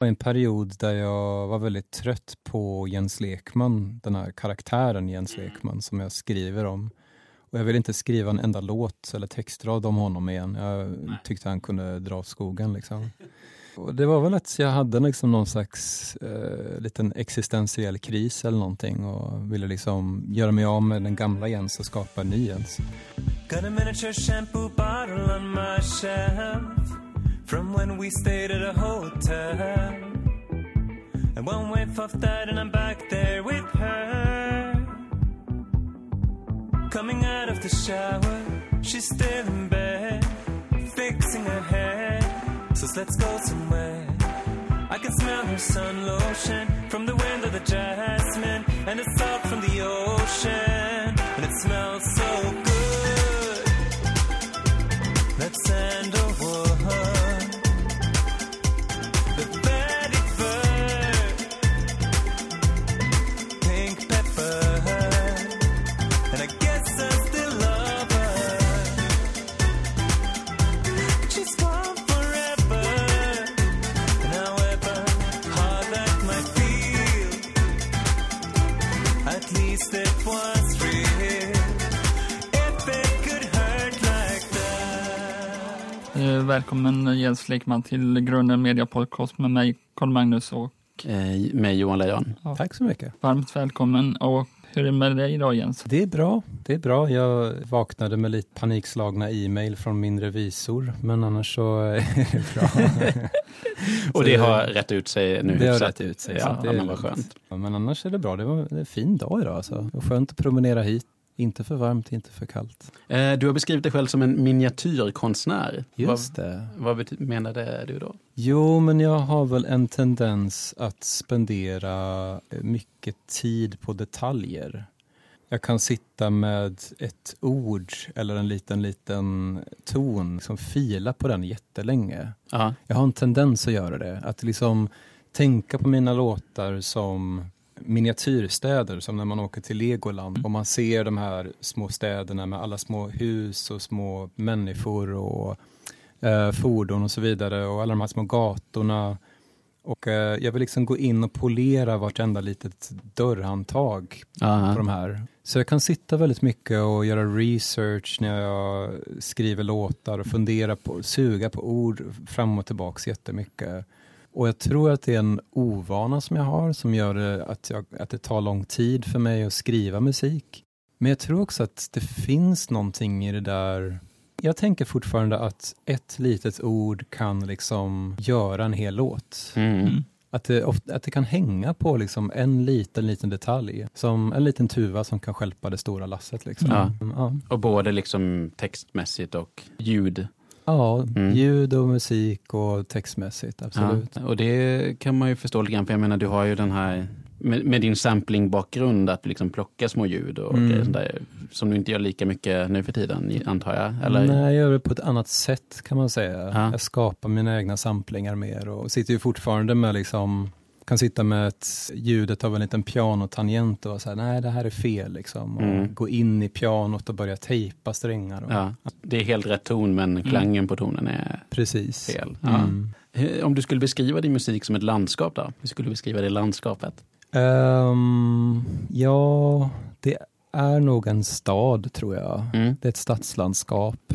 var en period där jag var väldigt trött på Jens Lekman, den här karaktären Jens Lekman som jag skriver om. Och jag vill inte skriva en enda låt eller textrad om honom igen. Jag tyckte han kunde dra åt skogen liksom. Och det var väl att jag hade liksom någon slags eh, liten existentiell kris eller någonting och ville liksom göra mig av med den gamla Jens och skapa en ny Jens. Got a miniature shampoo bottle on my shelf From when we stayed at a hotel. And one wave of that and I'm back there with her. Coming out of the shower She's still in bed Fixing her hair. So let's go somewhere. I can smell her sun lotion From the wind of the jasmine And the salt from the ocean that Eh, Välkommen Jens Lekman till Grunden Media Podcast med mig, Carl Magnus och Eh, med Johan Lejon. Tack så mycket. varmt välkommen. Och hur är det med dig idag Jens? Det är bra. Det är bra. Jag vaknade med lite panikslagna e-mail från min revisor, men annars så är det bra. Och det har rätt ut sig nu Det har rätt ut sig. Ja, så det ja, är men vad skönt. Ja, men annars är det bra. Det var en fin dag idag. Alltså. Det var skönt att promenera hit. Inte för varmt, inte för kallt. Eh, du har beskrivit dig själv som en miniatyrkonstnär. Just vad, det. vad menade du då? Jo, men jag har väl en tendens att spendera eh, mycket tid på detaljer. Jag kan sitta med ett ord eller en liten, liten ton, som fila på den jättelänge. Ja, Jag har en tendens att göra det. Att liksom tänka på mina låtar som miniatyrstäder, som när man åker till Legoland och man ser de här små städerna med alla små hus och små människor och eh, fordon och så vidare och alla de här små gatorna. Och eh, jag vill liksom gå in och polera vartenda litet dörrhandtag ja. på de här. Så jag kan sitta väldigt mycket och göra research när jag skriver låtar och fundera på, suga på ord fram och tillbaks jättemycket. Och jag tror att det är en ovana som jag har som gör att, jag, att det tar lång tid för mig att skriva musik. Men jag tror också att det finns någonting i det där. Jag tänker fortfarande att ett litet ord kan liksom göra en hel låt. Mm. Att det, ofta, att det kan hänga på liksom en liten, liten detalj. Som en liten tuva som kan stjälpa det stora lasset. Liksom. Ja. Ja. Och både liksom textmässigt och ljud. Ja, Mm. ljud och musik och textmässigt, absolut. Ja, och det kan man ju förstå lite grann, för jag menar du har ju den här med, med din samplingbakgrund att liksom plocka små ljud och Mm. grejer sånt där, som du inte gör lika mycket nu för tiden, antar jag? Eller? Nej, jag gör det på ett annat sätt kan man säga. Ja. Jag skapar mina egna samplingar mer och sitter ju fortfarande med liksom kan sitta med ett, ljudet av en liten pianotangent och här, nej det här är fel liksom. Och Mm. gå in i pianot och börja tejpa strängar. Och, Ja, det är helt rätt ton, men klangen på tonen är Precis. fel. Ja. Mm. Om du skulle beskriva din musik som ett landskap då? Hur skulle du beskriva det landskapet? Ehm, ja, det är nog en stad tror jag. Mm. Det är ett stadslandskap.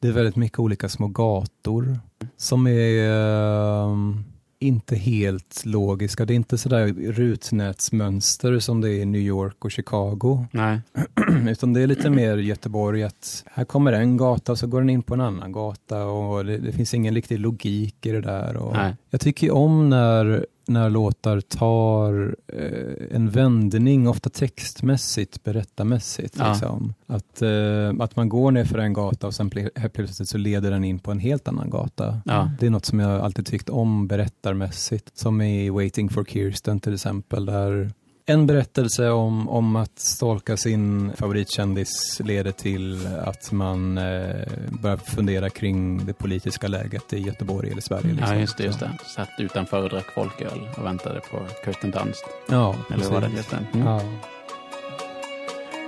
Det är väldigt mycket olika små gator som är ehm, inte helt logiska. Det är inte sådär rutnätsmönster som det är i New York och Chicago. Nej. Utan det är lite mer Göteborg att här kommer en gata och så går den in på en annan gata och det, det finns ingen riktig logik i det där. Och Nej. Jag tycker om när, när låtar tar eh, en vändning, ofta textmässigt, berättarmässigt. Ja. Liksom. Att, eh, att man går ner för en gata och sen ple- plötsligt så leder den in på en helt annan gata. Ja. Det är något som jag alltid tyckt om berättarmässigt. Som i Waiting for Kirsten till exempel. Där en berättelse om, om att stalka sin favoritkändis leder till att man eh, börjar fundera kring det politiska läget i Göteborg eller Sverige. Liksom. Ja, just det, just det. Satt utanför och drack folköl och väntade på Kirsten Dunst. Ja, Eller vad det. Mm. Ja.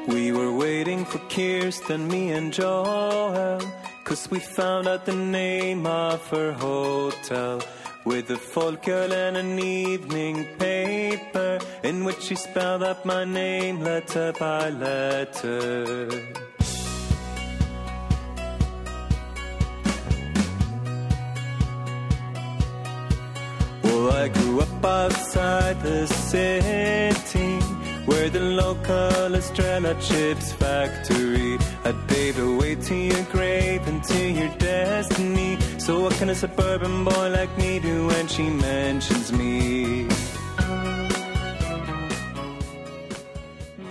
We were waiting for Kirsten, me and Joel, cause we found out the name of her hotel. With a folk girl and an evening paper in which she spelled out my name letter by letter. Well, I grew up outside the city where the local Estrella Chips factory had paved a way to your grave and to your destiny. So, what can a suburban boy like me do when she mentions me?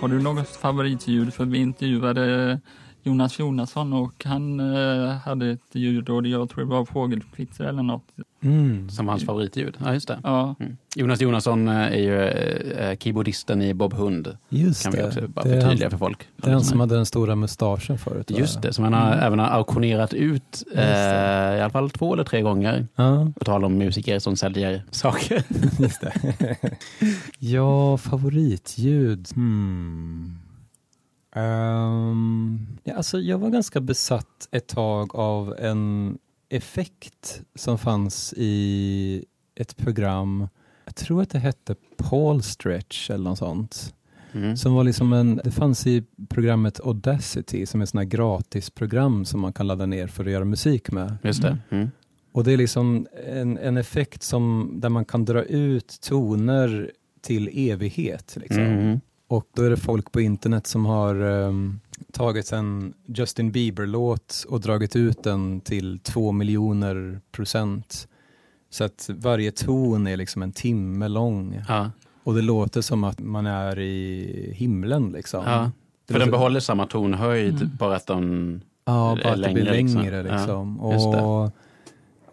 Har du något favoritljud? För vi intervjuade Jonas Jonasson och han eh, hade ett ljud och jag tror det var fågelkvitter eller något. Mm. Som hans favoritljud. Ja, just det. Ja, Mm. Jonas Jonasson eh, är ju eh, keyboardisten i Bob Hund. Just Kan vi det. också bara det är han, förtydliga för folk. det är han som hade den stora mustaschen förut. Just det, som han har, även har auktionerat ut eh, i alla fall två eller tre gånger. Ja, På tal om musiker som säljer saker. just det. ja, favoritljud. Hmm. Ehm, ja, alltså jag var ganska besatt ett tag av en effekt som fanns i ett program. Jag tror att det hette Paul Stretch eller något sånt. Mm. Som var liksom en, det fanns i programmet Audacity som är ett sånt här gratisprogram som man kan ladda ner för att göra musik med. Just det. Mm. Och det är liksom en, en effekt som, där man kan dra ut toner till evighet. Liksom. Mm. Och då är det folk på internet som har ehm, tagit en Justin Bieber-låt och dragit ut den till två miljoner procent. Så att varje ton är liksom en timme lång. Ja. Och det låter som att man är i himlen liksom. Ja. För den behåller samma tonhöjd, Mm. bara att de... Ja, bara att det blir längre, liksom. längre liksom. Ja, just det. och,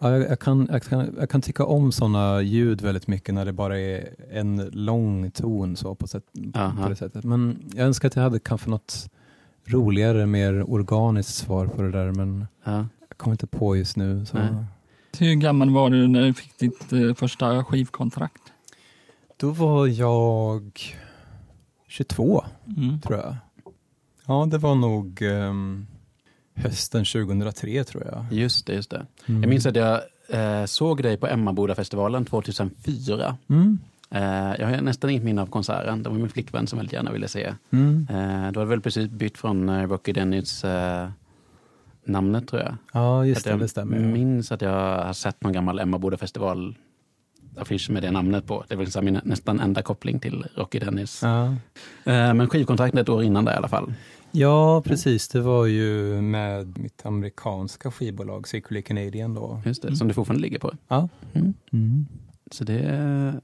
ja, jag, jag, kan, jag, kan, jag kan tycka om sådana ljud väldigt mycket när det bara är en lång ton så på, sätt, Aha. på det sättet. Men jag önskar att jag hade kanske något roligare, mer organiskt svar på det där men Ja. jag kommer inte på just nu. Så. Nej. Hur gammal var du när du fick ditt eh, första skivkontrakt? Då var jag 22 Mm. tror jag. Ja, det var nog ehm, hösten 2003 tror jag. Just det, just det. Mm. Jag minns att jag eh, såg dig på Emmabodafestivalen 2004. Mm. Eh, jag har nästan inget minne av konserten. Det var min flickvän som väldigt gärna ville se. Mm. Eh, då hade väl precis bytt från eh, Rocky Dennis eh, namnet tror jag. Ja, just det, jag det stämmer. minns att jag har sett någon gammal Emmaboda festival affisch med det namnet på. Det är väl min nästan enda koppling till Rocky Dennis. Ja. Eh, men skivkontraktet ett år innan det i alla fall. Ja, precis. Det var ju med mitt amerikanska skivbolag Secretly Canadian då. Just det, Mm. som du fortfarande ligger på. Ja. Mm. Mm. Så det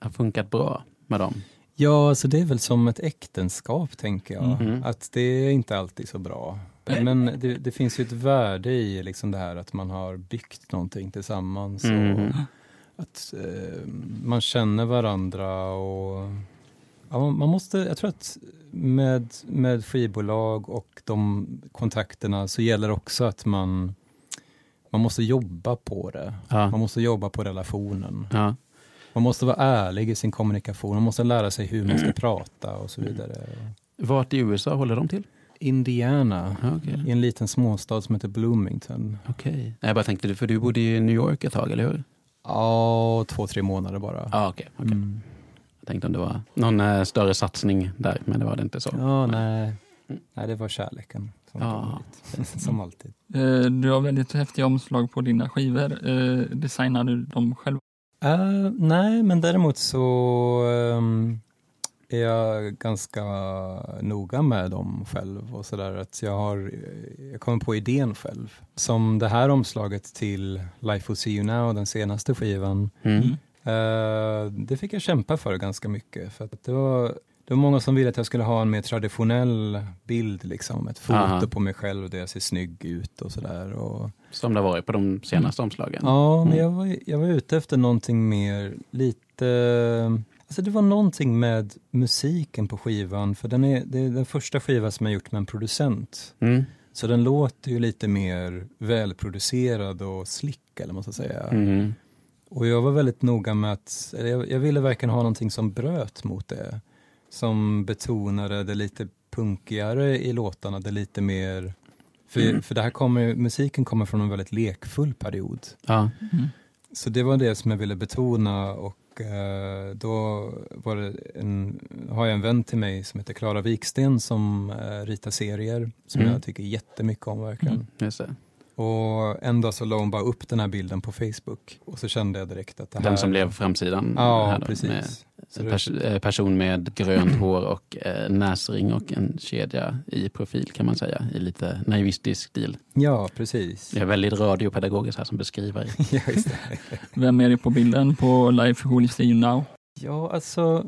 har funkat bra med dem. Ja, så det är väl som ett äktenskap tänker jag. Mhm. Att det är inte alltid så bra. Men det, det finns ju ett värde i liksom det här att man har byggt någonting tillsammans. Mm. Och att eh, man känner varandra och ja, man måste, jag tror att med, med skivbolag och de kontakterna så gäller också att man, man måste jobba på det. Man Ja. måste jobba på relationen. Ja. Man måste vara ärlig i sin kommunikation. Man måste lära sig hur man ska prata och så vidare. Vart i USA håller de till? Indiana, Okej. i en liten småstad som heter Bloomington. Okej. Jag bara tänkte, för du bodde i New York ett tag, eller hur? Ja, två, tre månader bara. Ja, okej. okej. Mm. Tänkte om det var någon eh, större satsning där, men det var det inte så. Ja, nej. nej, det var kärleken. Som, Ja. som alltid. Eh, Du har väldigt häftiga omslag på dina skivor. Eh, Designar du dem själv? Eh, nej, men däremot så ehm, är jag ganska noga med dem själv och sådär att jag har, jag kommer på idén själv. Som det här omslaget till Life Will See You Now, den senaste skivan. Mm. Eh, det fick jag kämpa för ganska mycket för det var, det var många som ville att jag skulle ha en mer traditionell bild liksom. Ett foto Aha. på mig själv där jag ser snygg ut och sådär. Och, Som det har varit på de senaste omslagen. Ja, men Mm. jag var, jag var ute efter någonting mer, lite... Alltså det var någonting med musiken på skivan, för den är, det är den första skivan som jag gjort med en producent. Mm. Så den låter ju lite mer välproducerad och slick, eller vad man ska säga. Mm. Och jag var väldigt noga med att, jag, jag ville verkligen ha någonting som bröt mot det. Som betonade det lite punkigare i låtarna, det lite mer... För, Mm. för det här kommer, musiken kommer från en väldigt lekfull period. Ja. Mm. Så det var det som jag ville betona och eh, då var det en, har jag en vän till mig som heter Klara Viksten som eh, ritar serier som Mm. jag tycker jättemycket om verkligen. Mm. Och en dag så la hon bara upp den här bilden på Facebook och så kände jag direkt att det här... Den som blev framsidan. Ja, här då, precis. Med pers eh, person med grönt hår och eh, näsring och en kedja i profil kan man säga, i lite naivistisk stil. Ja, precis. Jag är väldigt radiopedagogisk här som beskriver. Ja, just det. Vem är det på bilden på Life Who Will See You Now? Ja, alltså,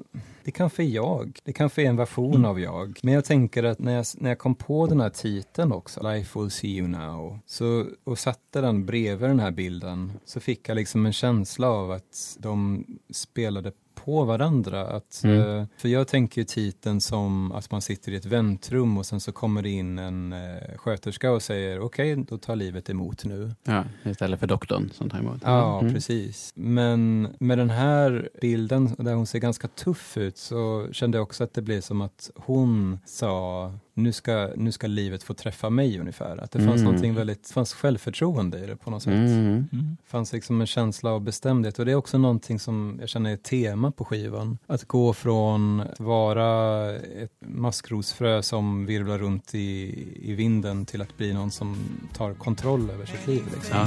det kanske är jag. Det kanske är en version Mm. av jag. Men jag tänker att när jag, när jag kom på den här titeln också, Life will see you now, så, och satte den bredvid den här bilden, så fick jag liksom en känsla av att de spelade på varandra. Att, Mm. eh, för jag tänker titeln som att man sitter i ett väntrum och sen så kommer det in en eh, sköterska och säger okej, då tar livet emot nu. Ja, istället för doktorn som tar emot. Ja, Mm. precis. Men med den här bilden där hon ser ganska tuff ut så kände jag också att det blev som att hon sa nu ska, nu ska livet få träffa mig ungefär. Att det fanns Mm. någonting väldigt, fanns självförtroende i det på något sätt. Mm. Mm. Det fanns liksom en känsla av bestämdhet och det är också någonting som jag känner är ett tema på skivan. Att gå från att vara ett maskrosfrö som virvlar runt i, i vinden till att bli någon som tar kontroll över sitt liv. Liksom. Ja.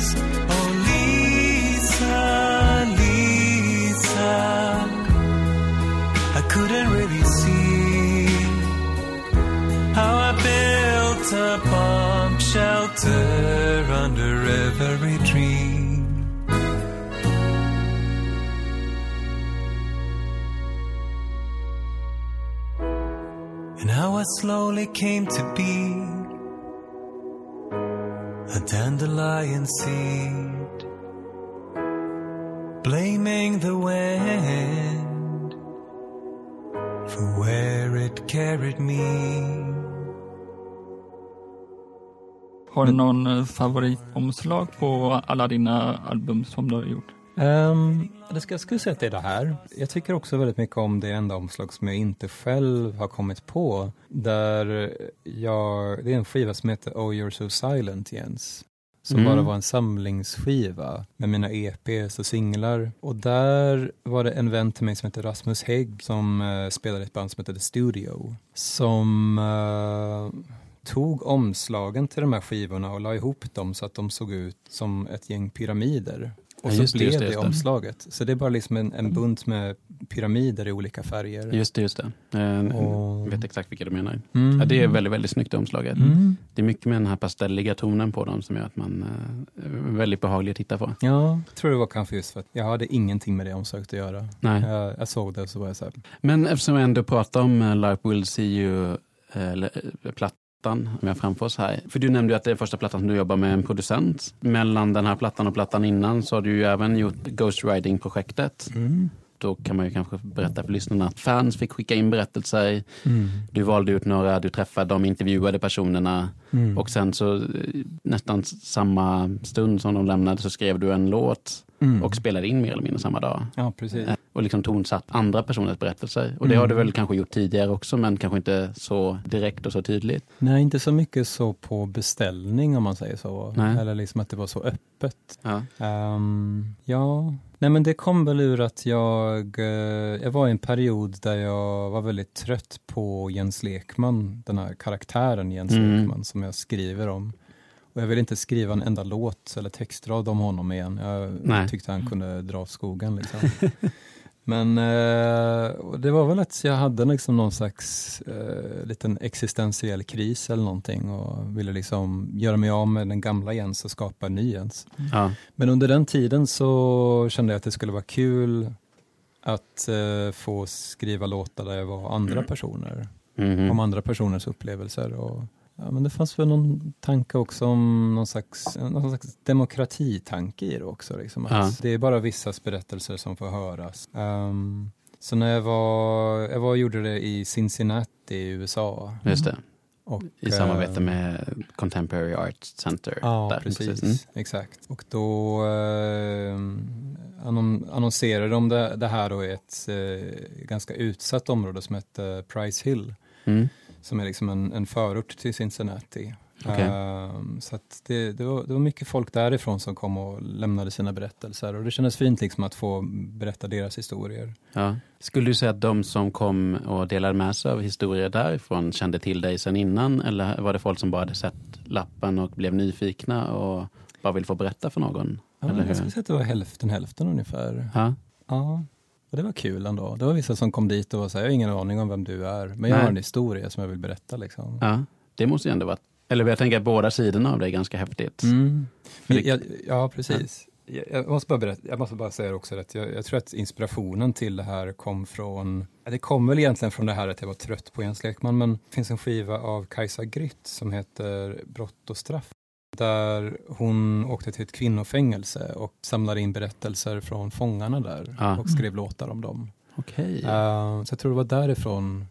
Så. Couldn't really see how I built a bomb shelter under every dream. And how I slowly came to be a dandelion seed, blaming the wind for where it carried me. Har du någon eh, favoritomslag på alla dina album som du har gjort? Um, det ska, jag skulle säga att det är det här. Jag tycker också väldigt mycket om det enda omslag som jag inte själv har kommit på. Där jag, det är en skiva som heter Oh You're So Silent Jens. Som Mm. bara var en samlingsskiva med mina EPs och singlar. Och där var det en vän till mig som heter Rasmus Hägg som uh, spelade ett band som heter The Studio. Som eh, tog omslagen till de här skivorna och la ihop dem så att de såg ut som ett gäng pyramider. Och Ja, så just det, blev det, det, det. omslaget. Så det är bara liksom en, en bunt med pyramider i olika färger. Just det, just det. Eh, Och- Jag vet exakt vilka du menar. Mm. Ja, det är väldigt, väldigt snyggt omslaget. Mm. Det är mycket med den här pastelliga tonen på dem som gör att man eh, är väldigt behaglig att titta på. Ja, jag tror det var kanske just för att jag hade ingenting med det omslaget att göra. Nej. Jag, jag såg det och så var jag så här, Men eftersom vi ändå pratar om eh, Life Will See You, eh, eller, eh, plattan vi har framför oss här. För du nämnde ju att det är första plattan som du jobbar med en producent. Mellan den här plattan och plattan innan så har du ju även gjort Ghostwriting-projektet. mm. Då kan man ju kanske berätta för lyssnarna att fans fick skicka in berättelser. Mm. Du valde ut några, du träffade de intervjuade personerna. Mm. Och sen så eh, nästan samma stund som de lämnade så skrev du en låt Mm. och spelade in mer eller mindre samma dag. Ja, precis. Eh, Och liksom tonsatt andra personers berättelser. Och det Mm. har du väl kanske gjort tidigare också men kanske inte så direkt och så tydligt. Nej, inte så mycket så på beställning om man säger så. Nej. Eller liksom att det var så öppet. Ja. Ehm, ja, nej men det kom väl ur att jag, eh, jag var i en period där jag var väldigt trött på Jens Lekman, den här karaktären Jens Mm. Lekman som jag skriver om. Och jag ville inte skriva en enda låt eller textrad om honom igen. Jag Nej. tyckte han kunde dra åt skogen liksom. Men eh, det var väl att jag hade liksom någon slags eh, liten existentiell kris eller någonting och ville liksom göra mig av med den gamla Jens och skapa en ny Jens. Ja. Men under den tiden så kände jag att det skulle vara kul att eh, få skriva låtar där jag var andra personer. Mhm. Om andra personers upplevelser. Och, ja, men det fanns väl någon tanke också om någon slags, någon slags demokratitanke i det också. Liksom, att Ja. Det är bara vissas berättelser som får höras. Ehm, så när jag var, jag var och gjorde det i Cincinnati i USA. Just det. Och, I samarbete eh, med Contemporary Art Center. Ja, där. precis. Mm. Exakt. Och då eh, annon annonserade de det, det här då i ett eh, ganska utsatt område som heter Price Hill. Mm. Som är liksom en, en förort till Cincinnati. Okej. Ehm, så det, det, var, det var mycket folk därifrån som kom och lämnade sina berättelser och det kändes fint liksom att få berätta deras historier. Ja. Skulle du säga att de som kom och delade med sig av historier därifrån kände till dig sedan innan? Eller var det folk som bara hade sett lappen och blev nyfikna och bara vill få berätta för någon? Ja, jag skulle säga att det var hälften hälften ungefär. Ja. Ja, och det var kul ändå. Det var vissa som kom dit och sa, jag har ingen aning om vem du är, men jag Nej. har en historia som jag vill berätta. Liksom. ja, det måste ju ändå vara... Eller jag tänker att båda sidorna av det är ganska häftigt. Mm. Men det- jag, ja, precis. Jag, jag, måste bara berätta, jag måste bara säga också att jag, jag tror att inspirationen till det här kom från, ja, det kom väl egentligen från det här att jag var trött på Jens Lekman, men det finns en skiva av Kajsa Grytt som heter Brott och straff, där hon åkte till ett kvinnofängelse och samlade in berättelser från fångarna där Ja. och skrev låtar om dem. Okej. Eh, så jag tror det var därifrån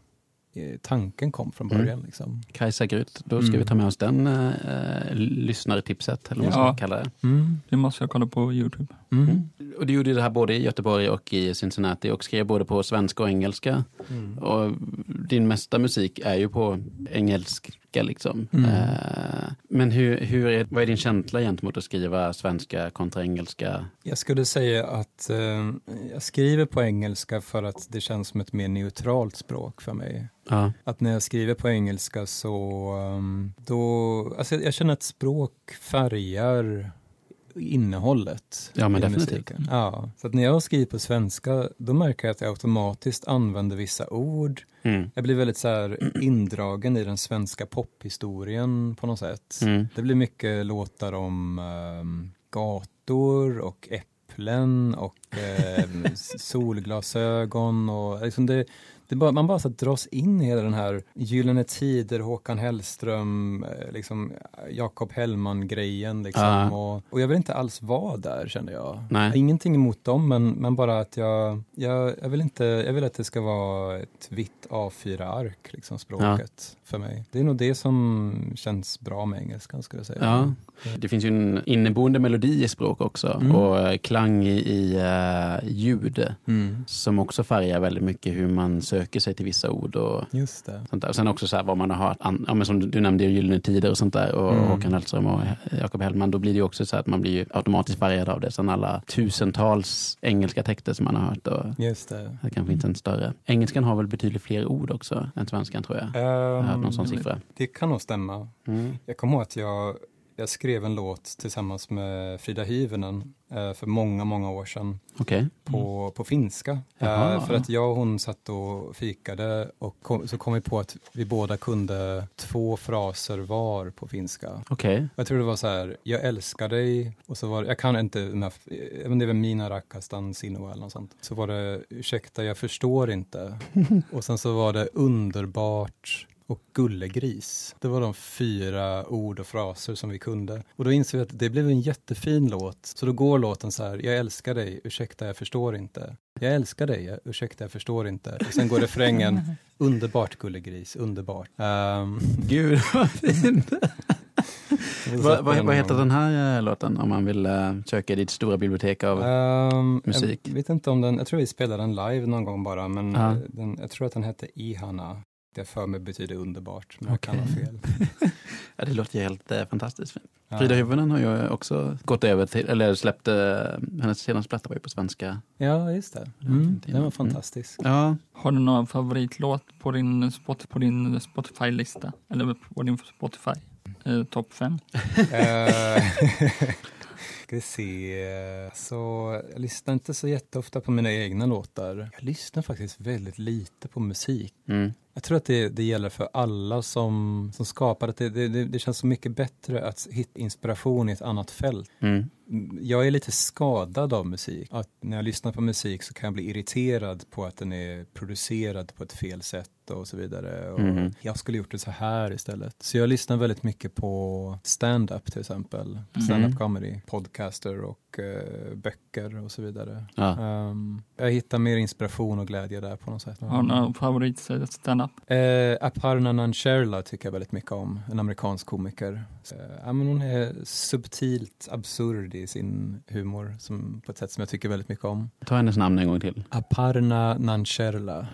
eh, tanken kom från Mm. början. Liksom. Kajsa Grytt, då ska Mm. vi ta med oss den äh, lyssnartipset, eller vad man Ja. ska kalla det. Mm. Det måste jag kolla på Youtube. Mm. Och du gjorde det här både i Göteborg och i Cincinnati och skrev både på svenska och engelska. Mm. Och din mesta musik är ju på engelska liksom. Mm. Eh, men hur, hur är, vad är din känsla gentemot att skriva svenska kontra engelska? Jag skulle säga att eh, jag skriver på engelska för att det känns som ett mer neutralt språk för mig. Ja, Att när jag skriver på engelska så um, då, alltså jag känner att språk färgar innehållet Ja, men i definitivt. musiken. Ja, så att när jag skriver på svenska då märker jag att jag automatiskt använder vissa ord. mm. Jag blir väldigt så här indragen i den svenska pophistorien på något sätt. Mm. Det blir mycket låtar om ehm, gator och äpplen och s- solglasögon och liksom det, det bara, man bara så dras in i hela den här Gyllene Tider, Håkan Hellström, eh, liksom Jakob Hellman-grejen liksom. Ja. Och, och jag vill inte alls vara där kände jag. Nej. Ingenting emot dem men, men bara att jag, jag, jag, vill inte, jag vill att det ska vara ett vitt A4-ark, liksom språket för mig. Det är nog det som känns bra med engelskan skulle jag säga. Ja. Det finns ju en inneboende melodi i språk också Mm. och eh, klang i, i eh, ljud Mm. som också färgar väldigt mycket hur man söker sig till vissa ord och Just det. sånt där. Och sen också så här vad man har hört, ja, men som du- nämnde, Gyllene Tider och sånt där och Mm. Håkan Hellström och Jakob Hellman, då blir det ju också så att man blir automatiskt färgad av det. Sen alla tusentals engelska texter som man har hört och Just det. det kanske inte en större. Engelskan har väl betydligt fler ord också än svenskan tror jag. Jag har hört någon sån Ehm, siffra. Det kan nog stämma. Mm. Jag kommer ihåg att jag, jag skrev en låt tillsammans med Frida Hyvönen för många, många år sedan Okej. på, på finska. Jaha. Eh, för att jag och hon satt och fikade och kom, så kom vi på att vi båda kunde två fraser var på finska. Okej. Jag tror det var så här, jag älskar dig och så var jag kan inte, eh, men det var mina rakastan sinua eller något sånt. Så var det, ursäkta jag förstår inte. och sen så var det underbart och gullegris. Det var de fyra ord och fraser som vi kunde. Och då insåg vi att det blev en jättefin låt. Så då går låten så här, jag älskar dig, ursäkta jag förstår inte. Jag älskar dig, ursäkta jag förstår inte. Och sen går refrängen, underbart gullegris, underbart. Um, Gud vad fint. vad, vad, vad heter den här eh, låten om man vill eh, söka i ditt stora bibliotek av... Ehm, musik. Jag vet inte om den, jag tror vi spelade den live någon gång bara, men eh, den, jag tror att den hette Ihana. Det för mig betyder underbart, men jag kan ha fel. Ja, det låter ju helt eh, fantastiskt fint. Ja. Frida Hyvönen har ju också gått över till, eller släppte, eh, hennes senaste platta var ju på svenska. Ja, just det. var Mm, den var Mm. fantastisk. Ja, Har du någon favoritlåt på din, spot, på din Spotify-lista? Eller på din Spotify? Eh, Topp fem? Eh, Ska vi se. Så jag lyssnar inte så jätteofta på mina egna låtar. Jag lyssnar faktiskt väldigt lite på musik. mm. Jag tror att det, det gäller för alla som, som skapar. Att det, det, det känns så mycket bättre att hitta inspiration i ett annat fält. Mm. Jag är lite skadad av musik. Att när jag lyssnar på musik så kan jag bli irriterad på att den är producerad på ett fel sätt och så vidare. Och Mhm. Jag skulle gjort det så här istället. Så jag lyssnar väldigt mycket på stand-up till exempel. Mm. Stand-up comedy, podcaster och eh, böcker och så vidare. Ja. Ehm, jag hittar mer inspiration och glädje där på något sätt. Har du någon favorit stand-up? Eh, Aparna Nancherla tycker jag väldigt mycket om, en amerikansk komiker. Eh, men hon är subtilt absurd i sin humor som, på ett sätt som jag tycker väldigt mycket om. Ta hennes namn en gång till. Aparna Nancherla.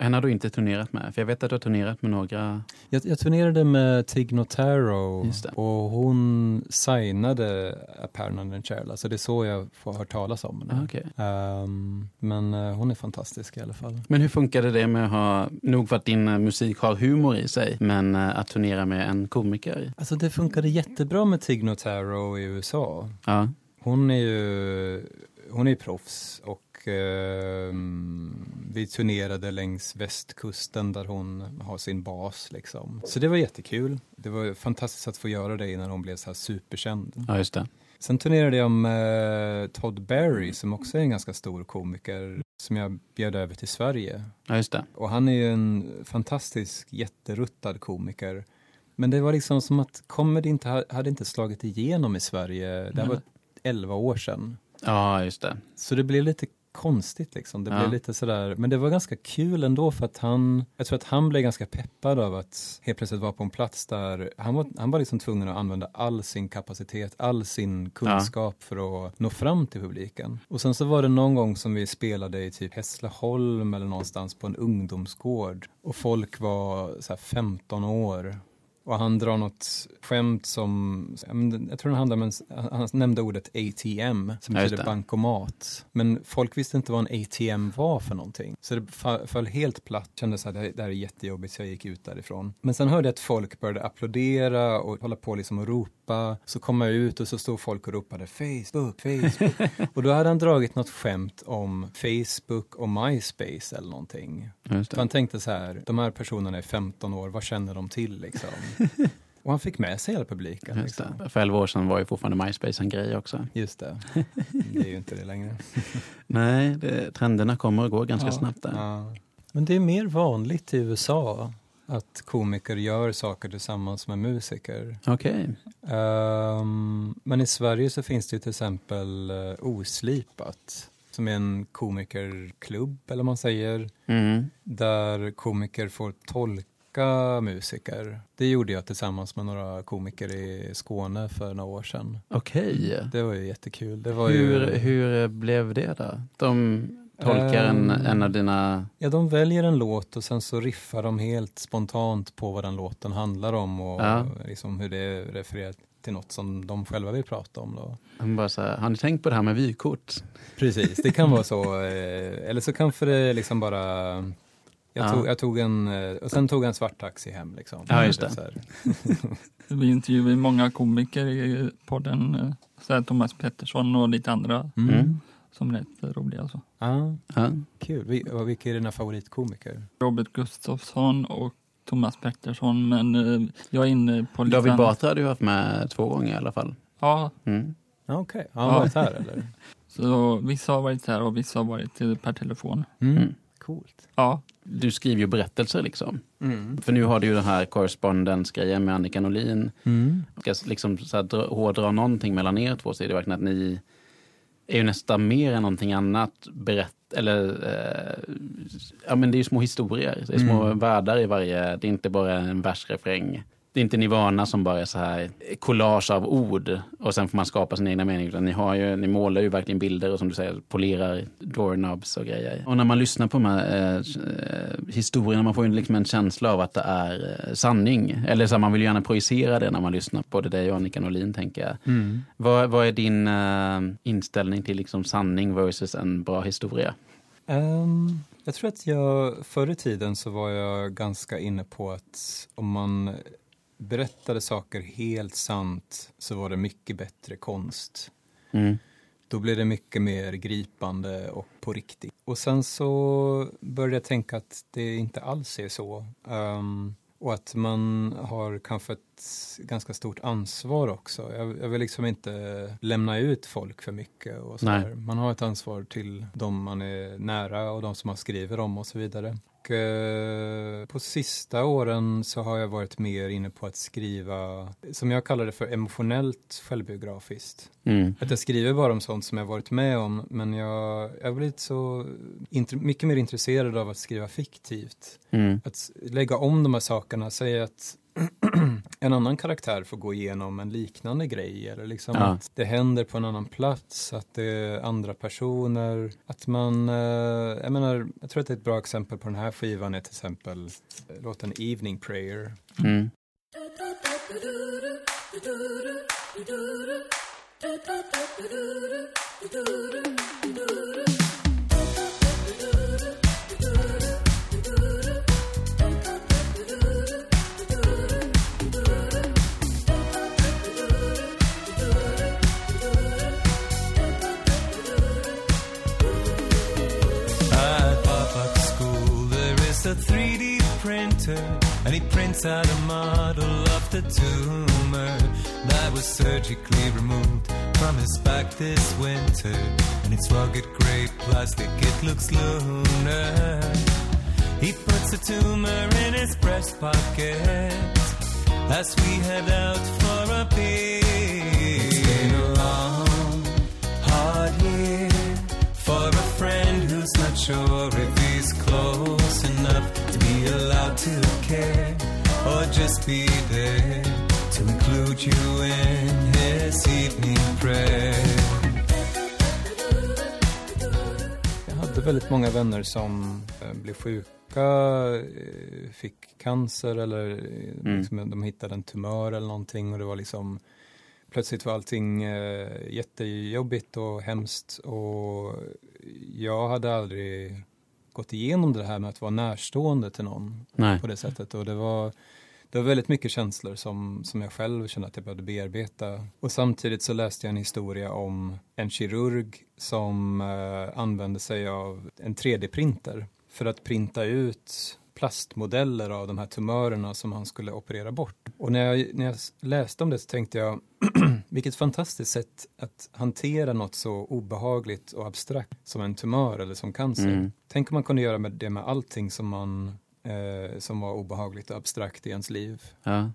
Henne har du inte turnerat med, för jag vet att du har turnerat med några. Jag, jag turnerade med Tig Notaro och hon signade A Permanent Chair, så det är så jag får höra talas om henne. Ah, okej. Ehm, men eh, hon är fantastisk i alla fall. Men hur funkade det med att ha, nog för att din eh, musik har humor i sig, men eh, att turnera med en komiker? Alltså det funkade jättebra med Tig Notaro i USA. Ja, Hon är ju hon är proffs och ehm, vi turnerade längs västkusten där hon har sin bas. Liksom. Så det var jättekul. Det var fantastiskt att få göra det innan hon blev så här superkänd. ja just det. Sen turnerade jag med Todd Barry som också är en ganska stor komiker som jag bjöd över till Sverige. Ja, just det. Och han är ju en fantastisk, jätteruttad komiker. Men det var liksom som att comedy inte ha- hade inte slagit igenom i Sverige. Det här var 11 år sedan. Ja, just det. Så det blev lite konstigt liksom. Det Ja. blev lite sådär, men det var ganska kul ändå för att han, jag tror att han blev ganska peppad av att helt plötsligt vara på en plats där han var, han var liksom tvungen att använda all sin kapacitet, all sin kunskap för att nå fram till publiken. Och sen så var det någon gång som vi spelade i typ Hässleholm eller någonstans på en ungdomsgård och folk var så här 15 år och han drar något skämt som, ja, jag tror det handlar om en, han nämnde ordet ATM som Ja, betyder det. bankomat. Men folk visste inte vad en ATM var för någonting. Så det föll helt platt, kände så här- det här är jättejobbigt så jag gick ut därifrån. Men sen hörde jag att folk började applådera och hålla på liksom och ropa. Så kom jag ut och så stod folk och ropade Facebook, Facebook. och då hade han dragit något skämt om Facebook och MySpace eller någonting. Just han tänkte så här, de här personerna är 15 år, vad känner de till liksom? Och han fick med sig hela publiken. Just Liksom. För 11 år sedan var ju fortfarande MySpace en grej också. Just det, det är ju inte det längre. Nej, det, trenderna kommer och går ganska Ja. snabbt där. Ja. Men det är mer vanligt i USA att komiker gör saker tillsammans med musiker. Okej. Ehm, men i Sverige så finns det ju till exempel uh, Oslipat som är en komikerklubb eller man säger Mm. där komiker får tolka musiker. Det gjorde jag tillsammans med några komiker i Skåne för några år sedan. Okej. Det var ju jättekul. Det var Hur, ju, hur blev det då? De tolkar en, Ehm. en av dina... Ja, de väljer en låt och sen så riffar de helt spontant på vad den låten handlar om och Ja. liksom hur det refererar till något som de själva vill prata om. Då. De bara så här, har ni tänkt på det här med vykort? Precis, det kan vara så. eh, Eller så kanske det liksom bara... Jag, Ja. tog, jag tog en, eh, och sen tog jag en svart taxi hem. Liksom. Ja, just det. Så. Vi intervjuar ju många komiker i podden. eh, Så här Thomas Pettersson och lite andra Mm. Mm. som är rätt roliga. Alltså. Ja, Ja. kul. Vi- och Vilka är dina favoritkomiker? Robert Gustafsson och Thomas Pettersson. Men eh, jag är inne på lite David. Batra har du haft med två gånger i alla fall. Ja, Mm. Okej, har han Ja. varit här eller? så vissa har varit här och vissa har varit eh, per telefon. Mm. Coolt. Ja, Du skriver ju berättelser liksom. Mm. För nu har du ju den här correspondence-grejen med Annika Norlin. Mm. Ska liksom så här dra, hårdra någonting mellan er två så är det verkligen att ni är ju nästan mer än någonting annat berätt eller eh, ja men det är ju små historier. Det är små Mm. världar i varje, det är inte bara en versrefräng. Det är inte Nirvana som bara är så här collage av ord och sen får man skapa sin egna mening. Utan ni, har ju, ni målar ju verkligen bilder och som du säger polerar doorknobs och grejer. Och när man lyssnar på de här eh, historierna man får ju liksom en känsla av att det är eh, sanning. Eller så här, man vill gärna projicera det när man lyssnar på det dig och Annika Norlin tänker jag. Mm. Vad, vad är din eh, inställning till liksom sanning versus en bra historia? Ehm, jag tror att jag förr i tiden så var jag ganska inne på att om man berättade saker helt sant så var det mycket bättre konst. Mm. Då blev det mycket mer gripande och på riktigt. Och sen så började jag tänka att det inte alls är så. Ehm, och att man har kanske ett ganska stort ansvar också. Jag, jag vill liksom inte lämna ut folk för mycket. Och så. Man har ett ansvar till de man är nära och de som man skriver om och så vidare. Och, eh, på sista åren så har jag varit mer inne på att skriva, som jag kallar det för emotionellt självbiografiskt. Mm. Att jag skriver bara om sånt som jag varit med om, men jag, jag har blivit så mycket mer intresserad av att skriva fiktivt. Mm. Att lägga om de här sakerna, säga att en annan karaktär får gå igenom en liknande grej eller liksom Ja. att det händer på en annan plats, att det är andra personer, att man, eh, jag menar, jag tror att ett bra exempel på den här skivan är till exempel eh, låten Evening Prayer. Mm. And he prints out a model of the tumor that was surgically removed from his back this winter. And it's rugged gray plastic, it looks lunar. He puts a tumor in his breast pocket as we head out for a beer. It's been a long, hard year for a friend who's not sure if he's close enough to be allowed to care or just be there to include you in his evening prayer. Jag hade väldigt många vänner som eh, blev sjuka, eh, fick cancer eller eh, Mm. liksom, de hittade en tumör eller någonting och det var liksom plötsligt var allting eh, jättejobbigt och hemskt och jag hade aldrig gått igenom det här med att vara närstående till någon Nej. på det sättet och det var det var väldigt mycket känslor som, som jag själv kände att jag behövde bearbeta. Och samtidigt så läste jag en historia om en kirurg som eh, använde sig av en 3D-printer för att printa ut plastmodeller av de här tumörerna som han skulle operera bort. Och när jag, när jag läste om det så tänkte jag vilket fantastiskt sätt att hantera något så obehagligt och abstrakt som en tumör eller som cancer. Mm. Tänk om man kunde göra med det med allting som man eh, som var obehagligt och abstrakt i ens liv. Ja.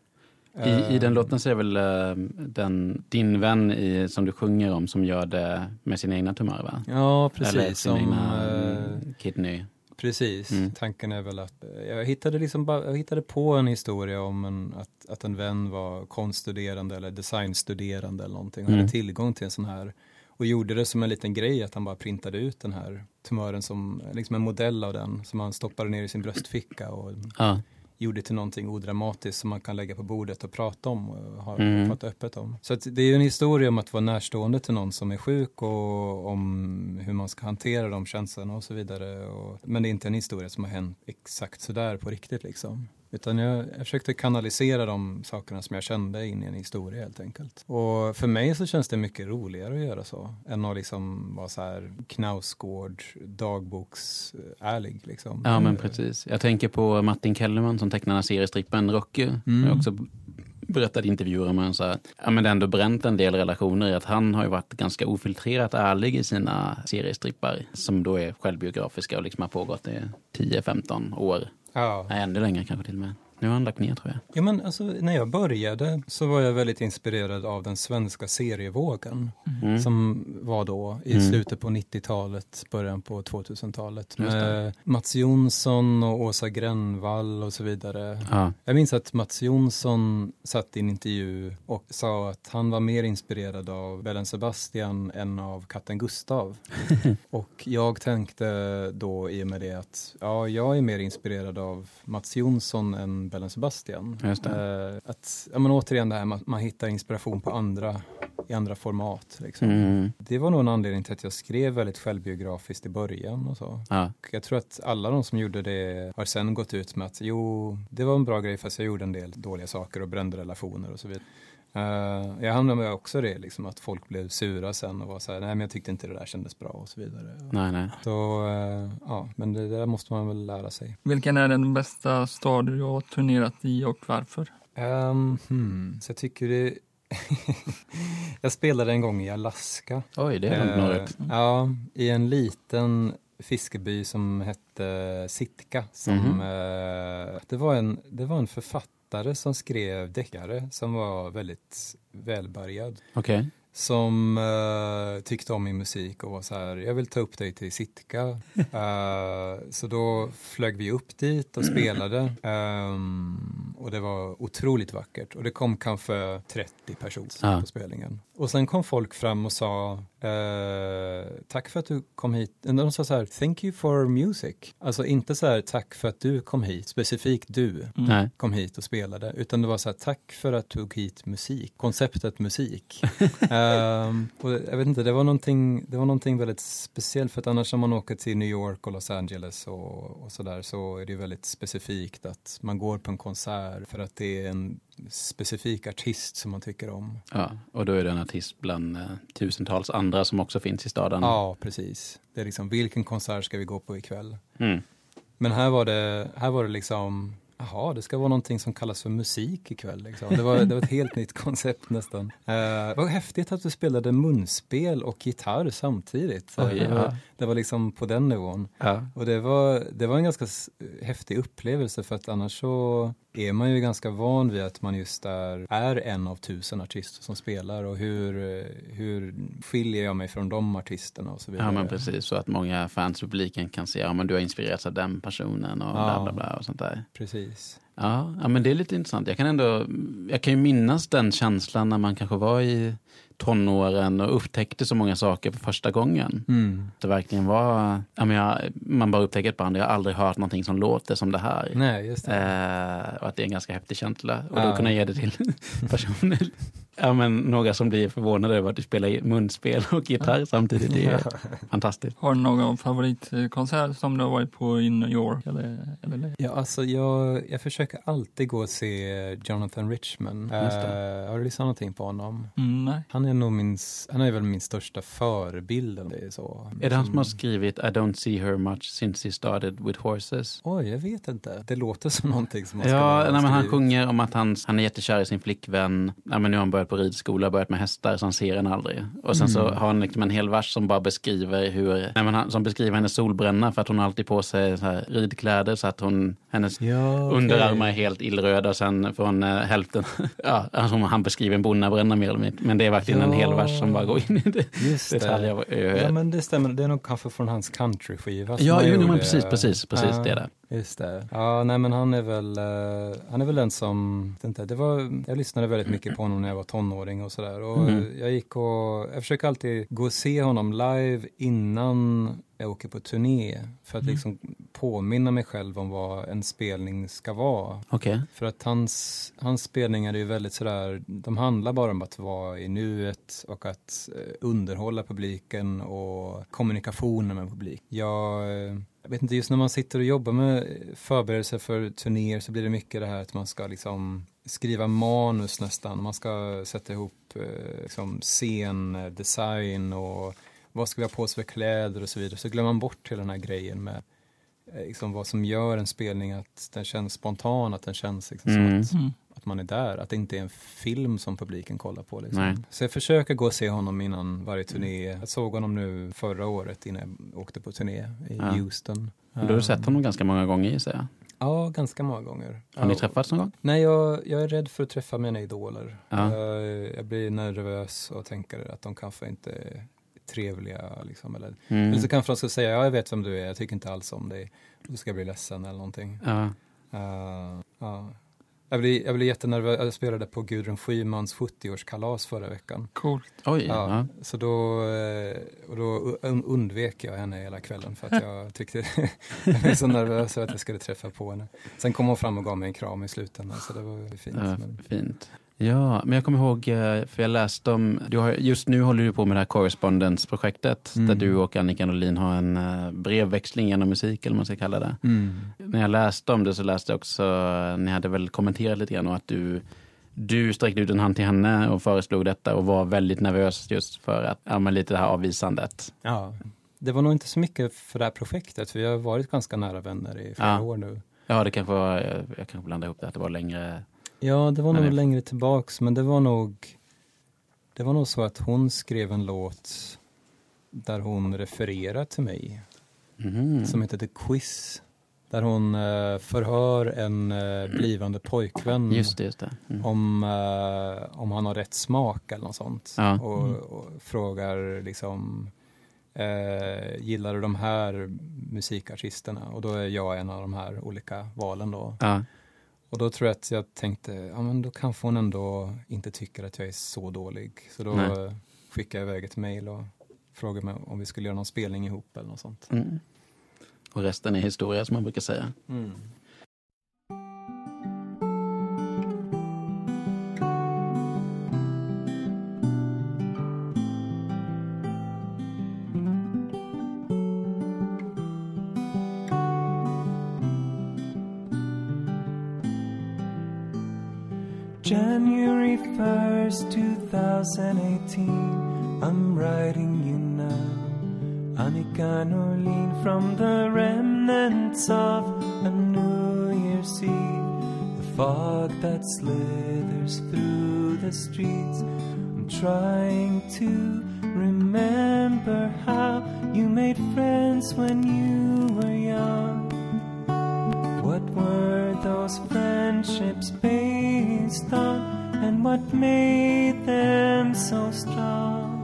I, Eh, I den låten så är väl eh, den, din vän i, som du sjunger om som gör det med sina egna tumörer va? Ja, Eller precis. sina Som, egna eh, mm, kidney. Precis. Mm. Tanken är väl att eh, jag hittade, liksom jag hittade på en historia om en, att, att en vän var konststuderande eller designstuderande eller någonting och Mm. hade tillgång till en sån här och gjorde det som en liten grej att han bara printade ut den här tumören som liksom en modell av den som han stoppade ner i sin bröstficka och Ja. Gjorde till någonting odramatiskt som man kan lägga på bordet och prata om och ha, Mm. prata öppet om. Så det är ju en historia om att vara närstående till någon som är sjuk och om hur man ska hantera de känslorna och så vidare. Och, men det är inte en historia som har hänt exakt sådär på riktigt liksom. Utan jag, jag försökte kanalisera de sakerna som jag kände in i en historia helt enkelt. Och för mig så känns det mycket roligare att göra så. Än att liksom vara så här Knausgård, dagboksärlig liksom. ja, men precis. Jag tänker på Martin Kellerman som här seriestrippen Rocky. Mm. Jag också berättade i intervjuer om en så här, ja men det har ändå bränt en del relationer i att han har ju varit ganska ofiltrerat ärlig i sina seriestrippar som då är självbiografiska och liksom har pågått i 10-15 år. Ja. Nej, ännu längre kanske till och med. Nu har han lagt ner tror jag. Ja, men alltså, när jag började så var jag väldigt inspirerad av den svenska serievågen Mm. som var då i Mm. slutet på 90-talet, början på 2000-talet Just det. med Mats Jonsson och Åsa Grännvall och så vidare. Ja. Jag minns att Mats Jonsson satt i en intervju och sa att han var mer inspirerad av Bellen Sebastian än av katten Gustav. och jag tänkte då i och med det att ja, jag är mer inspirerad av Mats Jonsson än Bellen Sebastian. Just Eh, att, ja, men återigen det här med att man hittar inspiration på andra, i andra format. Liksom. Mm. Det var nog en anledning till att jag skrev väldigt självbiografiskt i början och så. Ja. Och jag tror att alla de som gjorde det har sen gått ut med att jo, det var en bra grej fast jag gjorde en del dåliga saker och brände relationer och så vidare. Eh, jag hamnade med också det, liksom, att folk blev sura sen och var så här, nej men jag tyckte inte det där kändes bra och så vidare. Nej, nej. Så, eh, ja, men det där måste man väl lära sig. Vilken är den bästa stad du har turnerat i och varför? Um, hmm, så jag tycker det... jag spelade en gång i Alaska. Oj, det är Eh, några ut. Ja, i en liten fiskeby som hette Sitka. Som, Mhm. eh, det, var en, det var en författare som skrev deckare som var väldigt välbärgad. Okej. som eh, tyckte om min musik och var så här, jag vill ta upp dig till Sitka. Eh, så då flög vi upp dit och spelade. Ehm, och det var otroligt vackert. Och det kom kanske 30 personer Ja. på spelningen. Och sen kom folk fram och sa, eh, tack för att du kom hit. De sa så här, thank you for music. Alltså inte så här, tack för att du kom hit, specifikt du Nej. kom hit och spelade, utan det var så här, tack för att du tog hit musik, konceptet musik. Ehm, och jag vet inte, det var, någonting, det var någonting väldigt speciellt, för att annars när man åker till New York och Los Angeles och, och sådär så är det ju väldigt specifikt att man går på en konsert för att det är en specifik artist som man tycker om. Ja, och då är det en artist bland eh, tusentals andra som också finns i staden. Ja, precis. Det är liksom, vilken konsert ska vi gå på ikväll? Mm. Men här var det, här var det liksom, jaha, det ska vara någonting som kallas för musik ikväll. Liksom. Det, var, det var ett helt nytt koncept nästan. Uh, vad häftigt att du spelade munspel och gitarr samtidigt. Oj, det, var, det var liksom på den nivån. Ja. Och det var, det var en ganska häftig upplevelse för att annars så är man ju ganska van vid att man just är, är en av tusen artister som spelar och hur, eh, hur skiljer jag mig från de artisterna och så vidare. ja, men precis. Så att många fans i publiken kan se, ja men du har inspirerats av den personen och bla Ja. bla bla och sånt där. Precis. Ja, ja, men det är lite intressant. Jag kan ändå, jag kan ju minnas den känslan när man kanske var i tonåren och upptäckte så många saker för första gången. Mm. Det verkligen var, ja, men jag, man bara upptäcker ett band, jag har aldrig hört någonting som låter som det här. Nej, just det. Eh, och att det är en ganska häftig känsla. Och Ja. då kunna ge det till personer. ja, men några som blir förvånade över att du spelar munspel och gitarr samtidigt. Det är fantastiskt. Har du någon favoritkonsert som du har varit på i New York? Eller, eller? Ja, alltså jag, jag försöker alltid gå och se Jonathan Richman. Eh, har du lyssnat någonting på honom? Mm, nej. Han är nog min, han är väl min största förebild. om Det är, så. Är det han som har skrivit I don't see her much since he started with horses? Oj, jag vet inte. Det låter som någonting som ska Ja, nej, men han sjunger om att han, han är jättekär i sin flickvän. Ja, men nu har han börjat på ridskola, börjat med hästar, så han ser henne aldrig. Och sen så Mm. har han liksom en hel vers som bara beskriver hur, nej, men han, som beskriver hennes solbränna för att hon har alltid på sig så här ridkläder så att hon, hennes Ja, okej. underarmar är helt illröda sen från eh, hälften, ja, alltså han beskriver en bonnabränna mer eller mindre. Men det är verkligen en hel Ja. vers som bara går in i det. Just detaljer. det. av- eh, Ja, men det stämmer. Det är nog kanske från hans countryskiva. Ja, jo, men precis, precis, precis, Ja, det är det. Just det. Ja, nej men han är väl, eh, han är väl den som, inte, det var, jag lyssnade väldigt mycket på honom när jag var tonåring och sådär. Och Mm. jag gick och, jag försöker alltid gå och se honom live innan jag åker på turné. För att Mm. liksom påminna mig själv om vad en spelning ska vara. Okej. För att hans, hans spelningar är ju väldigt sådär, de handlar bara om att vara i nuet och att eh, underhålla publiken och kommunikationen med publik. Jag, eh, jag vet inte, just när man sitter och jobbar med förberedelser för turnéer så blir det mycket det här att man ska liksom skriva manus nästan. Man ska sätta ihop eh, liksom scendesign och vad ska vi ha på oss för kläder och så vidare. Så glömmer man bort hela den här grejen med eh, liksom vad som gör en spelning att den känns spontan, att den känns liksom Mm. som att, Mm. Att man är där, att det inte är en film som publiken kollar på. Liksom. Så jag försöker gå och se honom innan varje turné. Jag såg honom nu förra året innan jag åkte på turné i Ja. Houston. Du har sett honom ganska många gånger gissar jag. Ja, ganska många gånger. Har ni träffats någon gång? Nej, jag, jag är rädd för att träffa mina idoler. Ja. Jag, jag blir nervös och tänker att de kanske inte är trevliga. Liksom, eller, Mm. eller så kanske de ska säga, ja, jag vet vem du är, jag tycker inte alls om dig. Då ska jag bli ledsen eller någonting. Ja. Uh, ja. Jag, blir, jag blir jättenervös, jag spelade på Gudrun Schymans 70-årskalas förra veckan. Coolt. Oj, Ja, ja. Så då, eh, och då un- undvek jag henne hela kvällen för att jag tyckte jag var så nervös att jag skulle träffa på henne. Sen kom hon fram och gav mig en kram i slutändan så det var fint. Ja, Men, fint. Ja, men jag kommer ihåg, eh, för jag läste om, du har, just nu håller du på med det här Correspondence-projektet Mm. där du och Annika Norlin har en eh, brevväxling genom musik eller vad man ska kalla det. mm. När jag läste om det så läste jag också, eh, ni hade väl kommenterat lite grann och att du du sträckte ut en hand till henne och föreslog detta och var väldigt nervös just för att, ja men lite det här avvisandet. Ja, det var nog inte så mycket för det här projektet för vi har varit ganska nära vänner i flera Ja. år nu. Ja, det kanske var, jag, jag kanske blandade ihop det, att det var längre. Ja, det var Men nog det- längre tillbaks men det var nog det var nog så att hon skrev en låt där hon refererar till mig Mhm. som heter The Quiz. Där hon eh, förhör en eh, blivande pojkvän Just det, just det. Mm. om, eh, om han har rätt smak eller något sånt. Ja. Och, Mm. och frågar liksom eh, gillar du de här musikartisterna? Och då är jag en av de här olika valen då. Ja. Och då tror jag att jag tänkte, ja men då kanske hon ändå inte tycker att jag är så dålig. Så då Nej. skickade jag iväg ett mejl och frågade mig om vi skulle göra någon spelning ihop eller något sånt. Mm. Och resten är historia som man brukar säga. January 1st, 2018. I'm writing you now. Annika Norlin from the remnants of a New Year's Eve. The fog that slithers through the streets. I'm trying to remember how you made friends when you were young. What were those friendships on, and what made them so strong?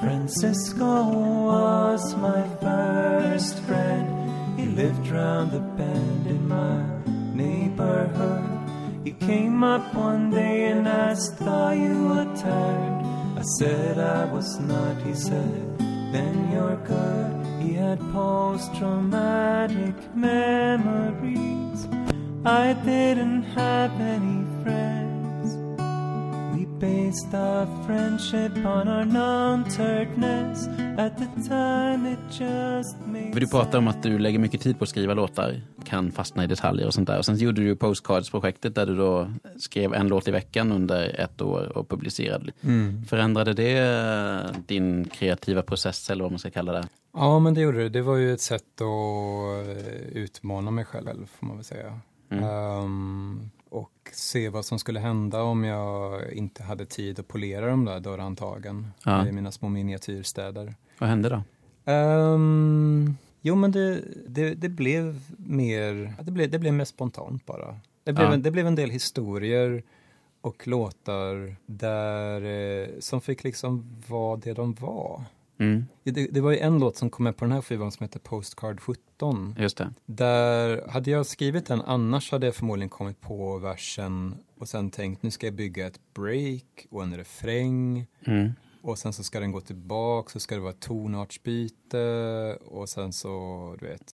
Francisco was my first friend. He lived round the bend in my neighborhood. He came up one day and asked, Are you a turd? I said I was not. He said, Then you're good. He had post traumatic memories. I didn't have any friends. We based our friendship on our non-turdness. At the time it just made För du pratar om att du lägger mycket tid på att skriva låtar, kan fastna i detaljer och sånt där. Och sen gjorde du Postcards-projektet där du då skrev en låt i veckan under ett år och publicerade. Mm. Förändrade det eh, din kreativa process eller vad man ska kalla det? Ja, men det gjorde det. Det var ju ett sätt att eh, utmana mig själv, får man väl säga. Mm. Ehm, och se vad som skulle hända om jag inte hade tid att polera de där dörrhandtagen Ja. i mina små miniatyrstäder. Vad hände då? Ehm, jo, men det, det, det blev mer, det blev, det blev mer spontant bara. Det blev, Ja. en, det blev en del historier och låtar där, eh, som fick liksom vara det de var. Mm, Det, det var ju en låt som kom med på den här skivan som heter Postcard 17. just det. Där, hade jag skrivit den annars hade jag förmodligen kommit på versen och sen tänkt nu ska jag bygga ett break och en refräng Mm, och sen så ska den gå tillbaka så ska det vara tonartsbyte och sen så, du vet.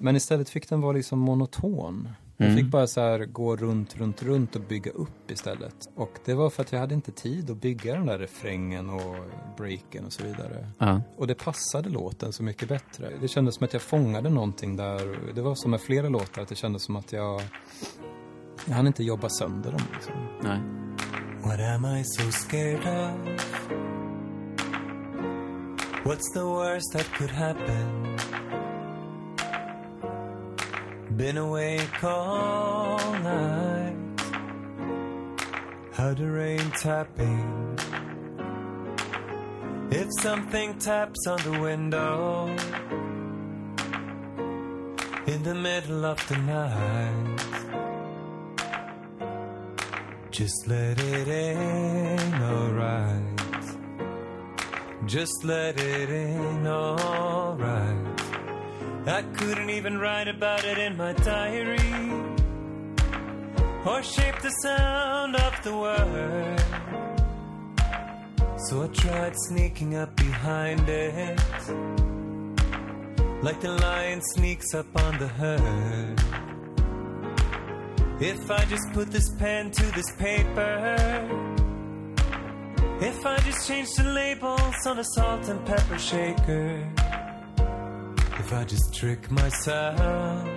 Men istället fick den vara liksom monoton. Jag Mm. fick bara så här gå runt, runt, runt och bygga upp istället. Och det var för att jag hade inte tid att bygga den där refrängen och breaken och så vidare. ja. Och det passade låten så mycket bättre. Det kändes som att jag fångade någonting där. Det var som med flera låtar, att det kändes som att jag... Jag hann inte jobba sönder dem liksom. Nej. What am I so scared of? What's the worst that could happen? Been awake all night. Heard the rain tapping. If something taps on the window in the middle of the night. Just let it in, alright. Just let it in, alright. I couldn't even write about it in my diary or shape the sound of the word. So I tried sneaking up behind it, like the lion sneaks up on the herd. If I just put this pen to this paper, if I just change the labels on a salt and pepper shaker, if I just trick myself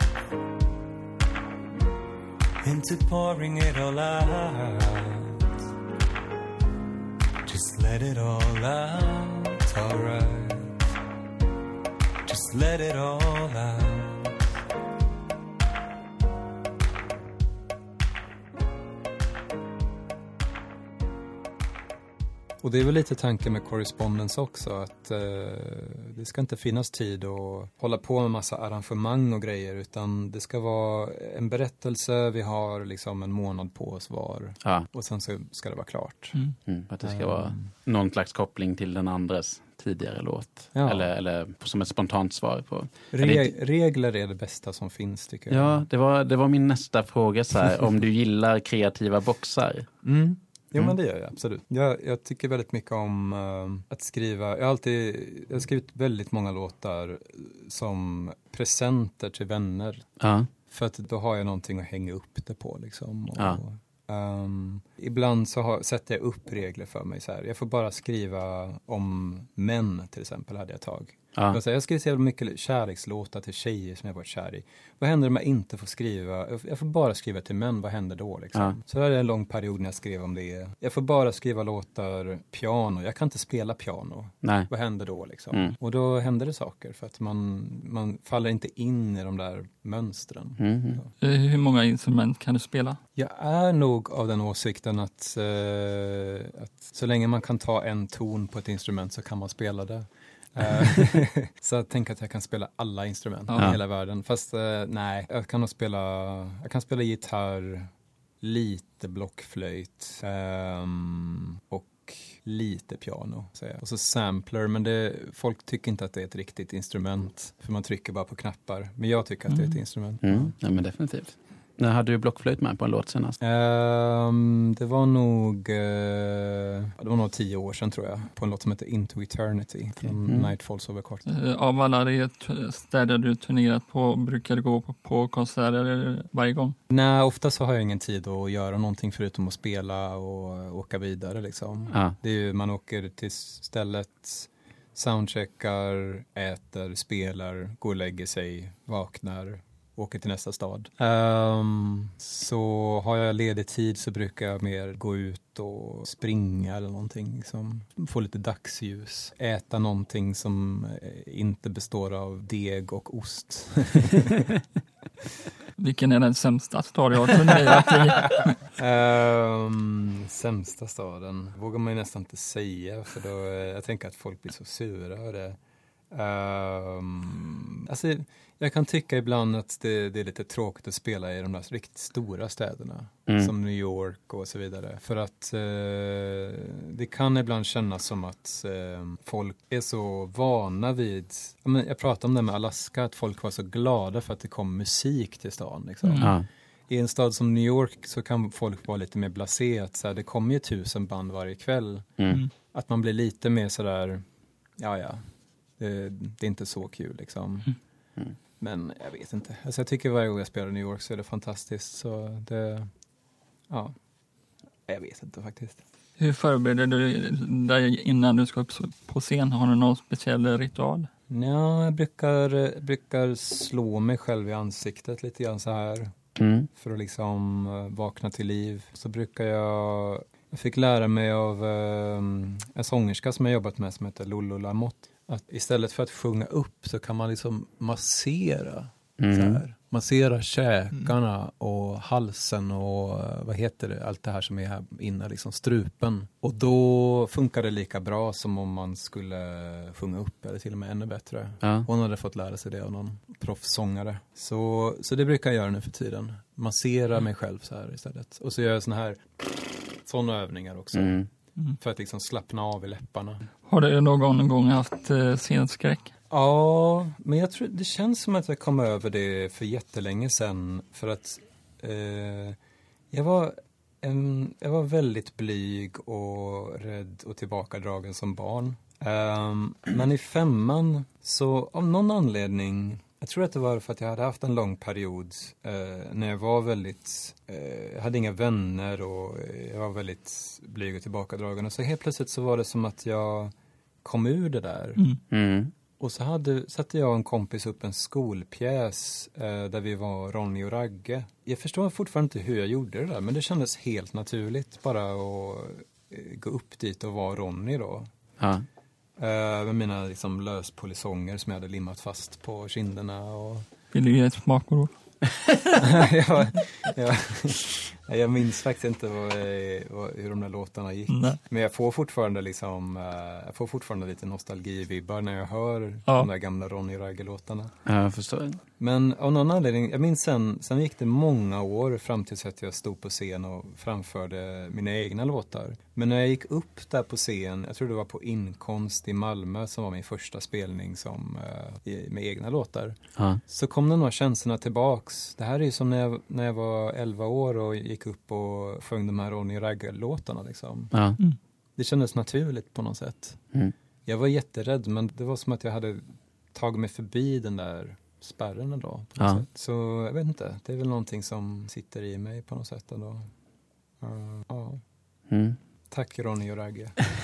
into pouring it all out, just let it all out, alright. Just let it all out. Och det är väl lite tanken med correspondence också att eh, det ska inte finnas tid att hålla på med massa arrangemang och grejer utan det ska vara en berättelse, vi har liksom en månad på oss var Ja, och sen så ska det vara klart. Mm. mm, att det ska vara någon slags koppling till den andres tidigare låt. Ja. Eller, eller som ett spontant svar på. Re regler är det bästa som finns tycker jag. Ja, det var, det var min nästa fråga så här, om du gillar kreativa boxar. Mm. Jo Mm. men det gör jag absolut. Jag, jag tycker väldigt mycket om eh, att skriva. Jag har alltid jag har skrivit väldigt många låtar som presenter till vänner. Ja, För att då har jag någonting att hänga upp det på liksom. Och, Ja. ehm, ibland så har, sätter jag upp regler för mig så här. Jag får bara skriva om män till exempel hade jag ett tag. Ja, Jag, säger, jag skriver så jävla mycket kärlekslåtar till tjejer som jag varit kär i. Vad händer om jag inte får skriva? Jag- får bara skriva till män, vad händer då? Liksom? Ja. Så det är en lång period när jag skrev om det. Jag får bara skriva låtar piano, jag kan inte spela piano. nej. Vad händer då? Liksom? Mm. Och då händer det saker för att man, man faller inte in i de där mönstren. Mm, mm. Eh, Hur många instrument kan du spela? Jag är nog av den åsikten att, eh, att så länge man kan ta en ton på ett instrument så kan man spela det. Eh, så jag tänker att jag kan spela alla instrument Ja. i hela världen. Fast eh, nej, jag kan nog spela, jag kan spela gitarr, lite blockflöjt ehm, och lite piano. Säger. Och så sampler, men det, folk tycker inte att det är ett riktigt instrument. För man trycker bara på knappar. Men jag tycker att det är ett Mm. instrument. Mm. Ja, men definitivt. När hade du blockflöjt med på en låt senast? Ehm, det var nog eh, det var nog tio år sedan tror jag. På en låt som heter Into Eternity från Mm. Night Falls Over Kort. Eh, Av alla de städer du turnerat på, brukar du gå på, på konserter varje gång? Nej, ofta så har jag ingen tid att göra någonting förutom att spela och åka vidare liksom. Ja, Det är ju, man åker till stället, soundcheckar, äter, spelar, går och lägger sig, vaknar, åker till nästa stad. Ehm, så har jag ledig tid så brukar jag mer gå ut och springa eller någonting. Liksom. Få lite dagsljus. Äta någonting som eh, inte består av deg och ost. Vilken är den sämsta stad jag har turnerat i? Ehm, sämsta staden vågar man ju nästan inte säga för då, eh, jag tänker att folk blir så sura över det. Um, alltså, jag kan tycka ibland att det, det är lite tråkigt att spela i de där riktigt stora städerna Mm. som New York och så vidare. För att eh, det kan ibland kännas som att eh, folk är så vana vid, jag, men, jag pratade om det med Alaska, att folk var så glada för att det kom musik till stan. Liksom. Mm. ja, I en stad som New York så kan folk vara lite mer blasé, att så här, det kommer ju tusen band varje kväll. mm. Mm. Att man blir lite mer sådär, ja ja, det, det är inte så kul liksom. Mm. Men jag vet inte, alltså jag tycker varje gång jag spelar i New York så är det fantastiskt. Så det, ja, jag vet inte faktiskt. Hur förbereder du dig innan du ska upp på scen? Har du någon speciell ritual? Ja, jag brukar, brukar slå mig själv i ansiktet lite grann så här. Mm. för att liksom eh, vakna till liv. Så brukar jag, jag fick lära mig av eh, en sångerska som jag jobbat med som heter Lollo Lamotte, att istället för att sjunga upp så kan man liksom massera. Så Mm. här. Massera käkarna och halsen och eh, vad heter det, allt det här som är här inne, liksom strupen. Och då funkar det lika bra som om man skulle sjunga upp eller till och med ännu bättre. Ja. Hon hade fått lära sig det av någon proffssångare. Så, så det brukar jag göra nu för tiden. Massera mig själv så här istället. Och så gör jag såna här sådana övningar också. Mm. Mm. För att liksom slappna av i läpparna. Har du någon gång haft eh, scenskräck? Ja, men jag tror det känns som att jag kom över det för jättelänge sedan. För att eh, jag, var en, jag var väldigt blyg och rädd och tillbakadragen som barn. Ehm, men i femman, så av någon anledning, jag tror att det var för att jag hade haft en lång period eh, när jag var väldigt, eh, jag hade inga vänner och eh, jag var väldigt blyg och tillbakadragen. Och så helt plötsligt så var det som att jag kom ur det där. Mm. Mm. Och så hade, satte jag och en kompis upp en skolpjäs eh, där vi var Ronny och Ragge. Jag förstår fortfarande inte hur jag gjorde det där, men det kändes helt naturligt bara att eh, gå upp dit och vara Ronny då. Ja. Eh, med mina liksom, löspolisonger som jag hade limmat fast på kinderna. Och... Vill du ge ett smakprov? ja, ja. Jag minns faktiskt inte vad, eh, vad, hur de där låtarna gick. Nej. Men jag får fortfarande liksom, eh, jag får fortfarande lite nostalgivibbar när jag hör Ja. de där gamla Ronny Ragge-låtarna. Ja, jag förstår. Men av någon anledning, jag minns sen, sen gick det många år fram tills att jag stod på scen och framförde mina egna låtar. Men när jag gick upp där på scen, jag tror det var på Inkonst i Malmö som var min första spelning som, eh, med egna låtar. Ja. Så kom de här känslorna tillbaks. Det här är ju som när jag, när jag var 11 år och gick upp och sjöng de här Ronny Ragge-låtarna liksom. Ja. Det kändes naturligt på något sätt. Mm. Jag var jätterädd men det var som att jag hade tagit mig förbi den där spärren ändå. På något Ja. sätt. Så jag vet inte, det är väl någonting som sitter i mig på något sätt ändå. Uh, ja. Mm. Tack Ronny och Ragge.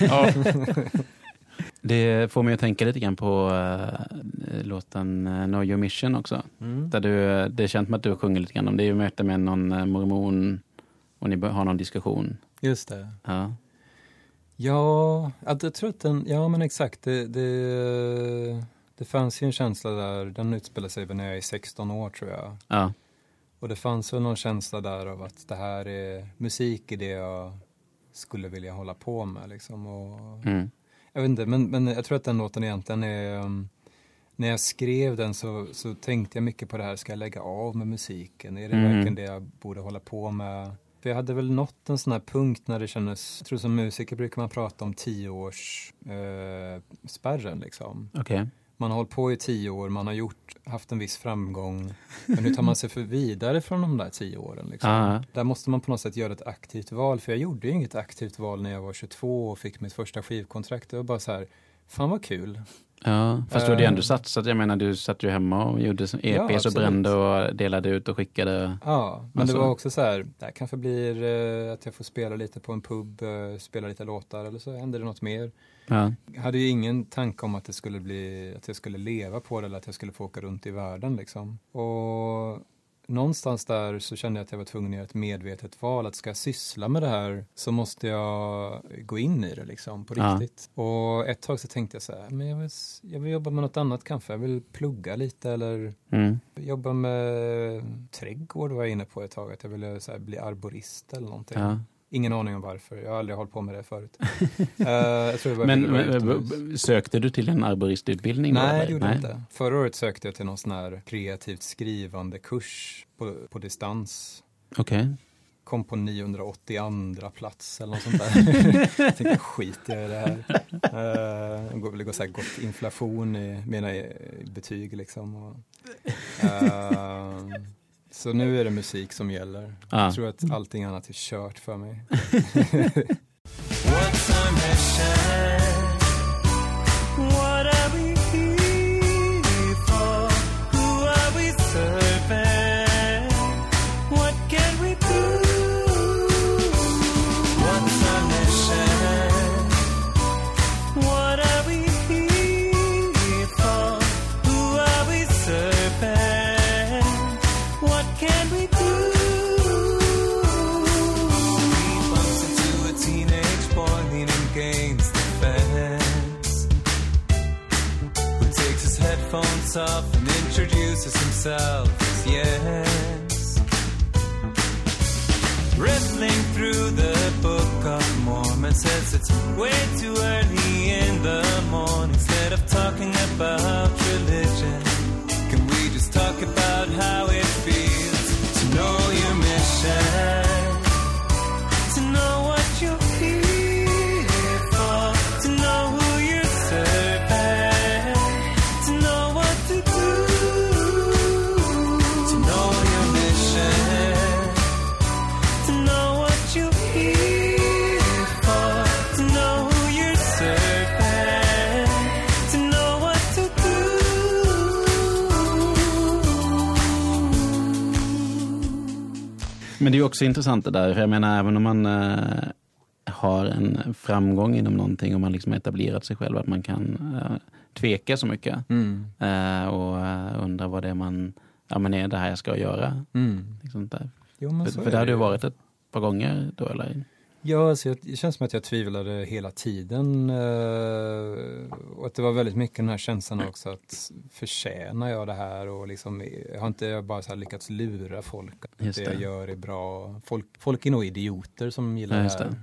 Det får mig att tänka lite grann på uh, låten uh, Know Your Mission också. Mm. Där du, eh, det känt med att du sjunger lite grann om det. är ju möte med någon eh, mormon och ni har någon diskussion. Just det. Ja. Ja, jag tror att den, ja men exakt. Det, det, det fanns ju en känsla där, den utspelar sig när jag är 16 år tror jag. Ja. Och det fanns väl någon känsla där av att det här är musik i det jag skulle vilja hålla på med liksom. Och, Mm. Jag vet inte, men, men jag tror att den låten egentligen är um, när jag skrev den så, så tänkte jag mycket på det här, ska jag lägga av med musiken? Är det Mm. verkligen det jag borde hålla på med? För jag hade väl nått en sån här punkt när det kändes, jag tror som musiker brukar man prata om tioårsspärren eh, liksom. Okej. Man har hållit på i tio år, man har gjort, haft en viss framgång. Men hur tar man sig för vidare från de där tio åren? Liksom? Ja. Där måste man på något sätt göra ett aktivt val. För jag gjorde ju inget aktivt val när jag var 22 och fick mitt första skivkontrakt. Det var bara så här, fan vad kul. Ja, fast du hade ju ändå satsat. Jag menar, du satt ju hemma och gjorde EPs och absolut. brände och delade ut och skickade. Ja, men Alltså- det var också så här, det här kanske blir eh, att jag får spela lite på en pub, eh, spela lite låtar eller så händer det något mer. Ja. Jag hade ju ingen tanke om att det skulle bli, att jag skulle leva på det eller att jag skulle få åka runt i världen liksom. Och någonstans där så kände jag att jag var tvungen att göra ett medvetet val. Att ska jag syssla med det här så måste jag gå in i det liksom på Ja. riktigt. Och ett tag så tänkte jag så här, men jag vill, jag vill jobba med något annat kanske. Jag vill plugga lite eller Mm. jobba med trädgård var jag inne på ett tag. Att jag ville så här, bli arborist eller någonting. Ja. Ingen aning om varför. Jag har aldrig hållit på med det förut. Eh, jag tror det var Men, men b- sökte du till en arboristutbildning? Nej, eller? det gjorde jag inte. Förra året sökte jag till någon sån här kreativt skrivande kurs på, på distans. Okej. Kom på 982 plats eller något sånt där. jag tänkte skit jag i det här. Uh, det ville gå så här gott inflation i mina eh, betyg liksom. Och, eh, så nu är det musik som gäller. Ja. Jag tror att allting annat är kört för mig. off and introduces himself. Yes. Rippling through the Book of Mormon says it's way too early in the morning. Instead of talking about religion Can we just talk about how it feels to know your mission Men det är också intressant det där. För jag menar, även om man eh, har en framgång inom någonting och man liksom etablerat sig själv, att man kan eh, tveka så mycket Mm. eh, och undra vad det är man, ja men är det här jag ska göra? Mm. Liksom där. Jo, För, för det har du varit ett par gånger då eller? Ja, alltså, jag- det känns som att jag tvivlade hela tiden. eh, och att det var väldigt mycket den här känslan också att förtjänar jag det här och liksom, jag har inte bara så lyckats lura folk att det det. jag gör är bra. Folk, folk är nog idioter som gillar Ja, det här. det.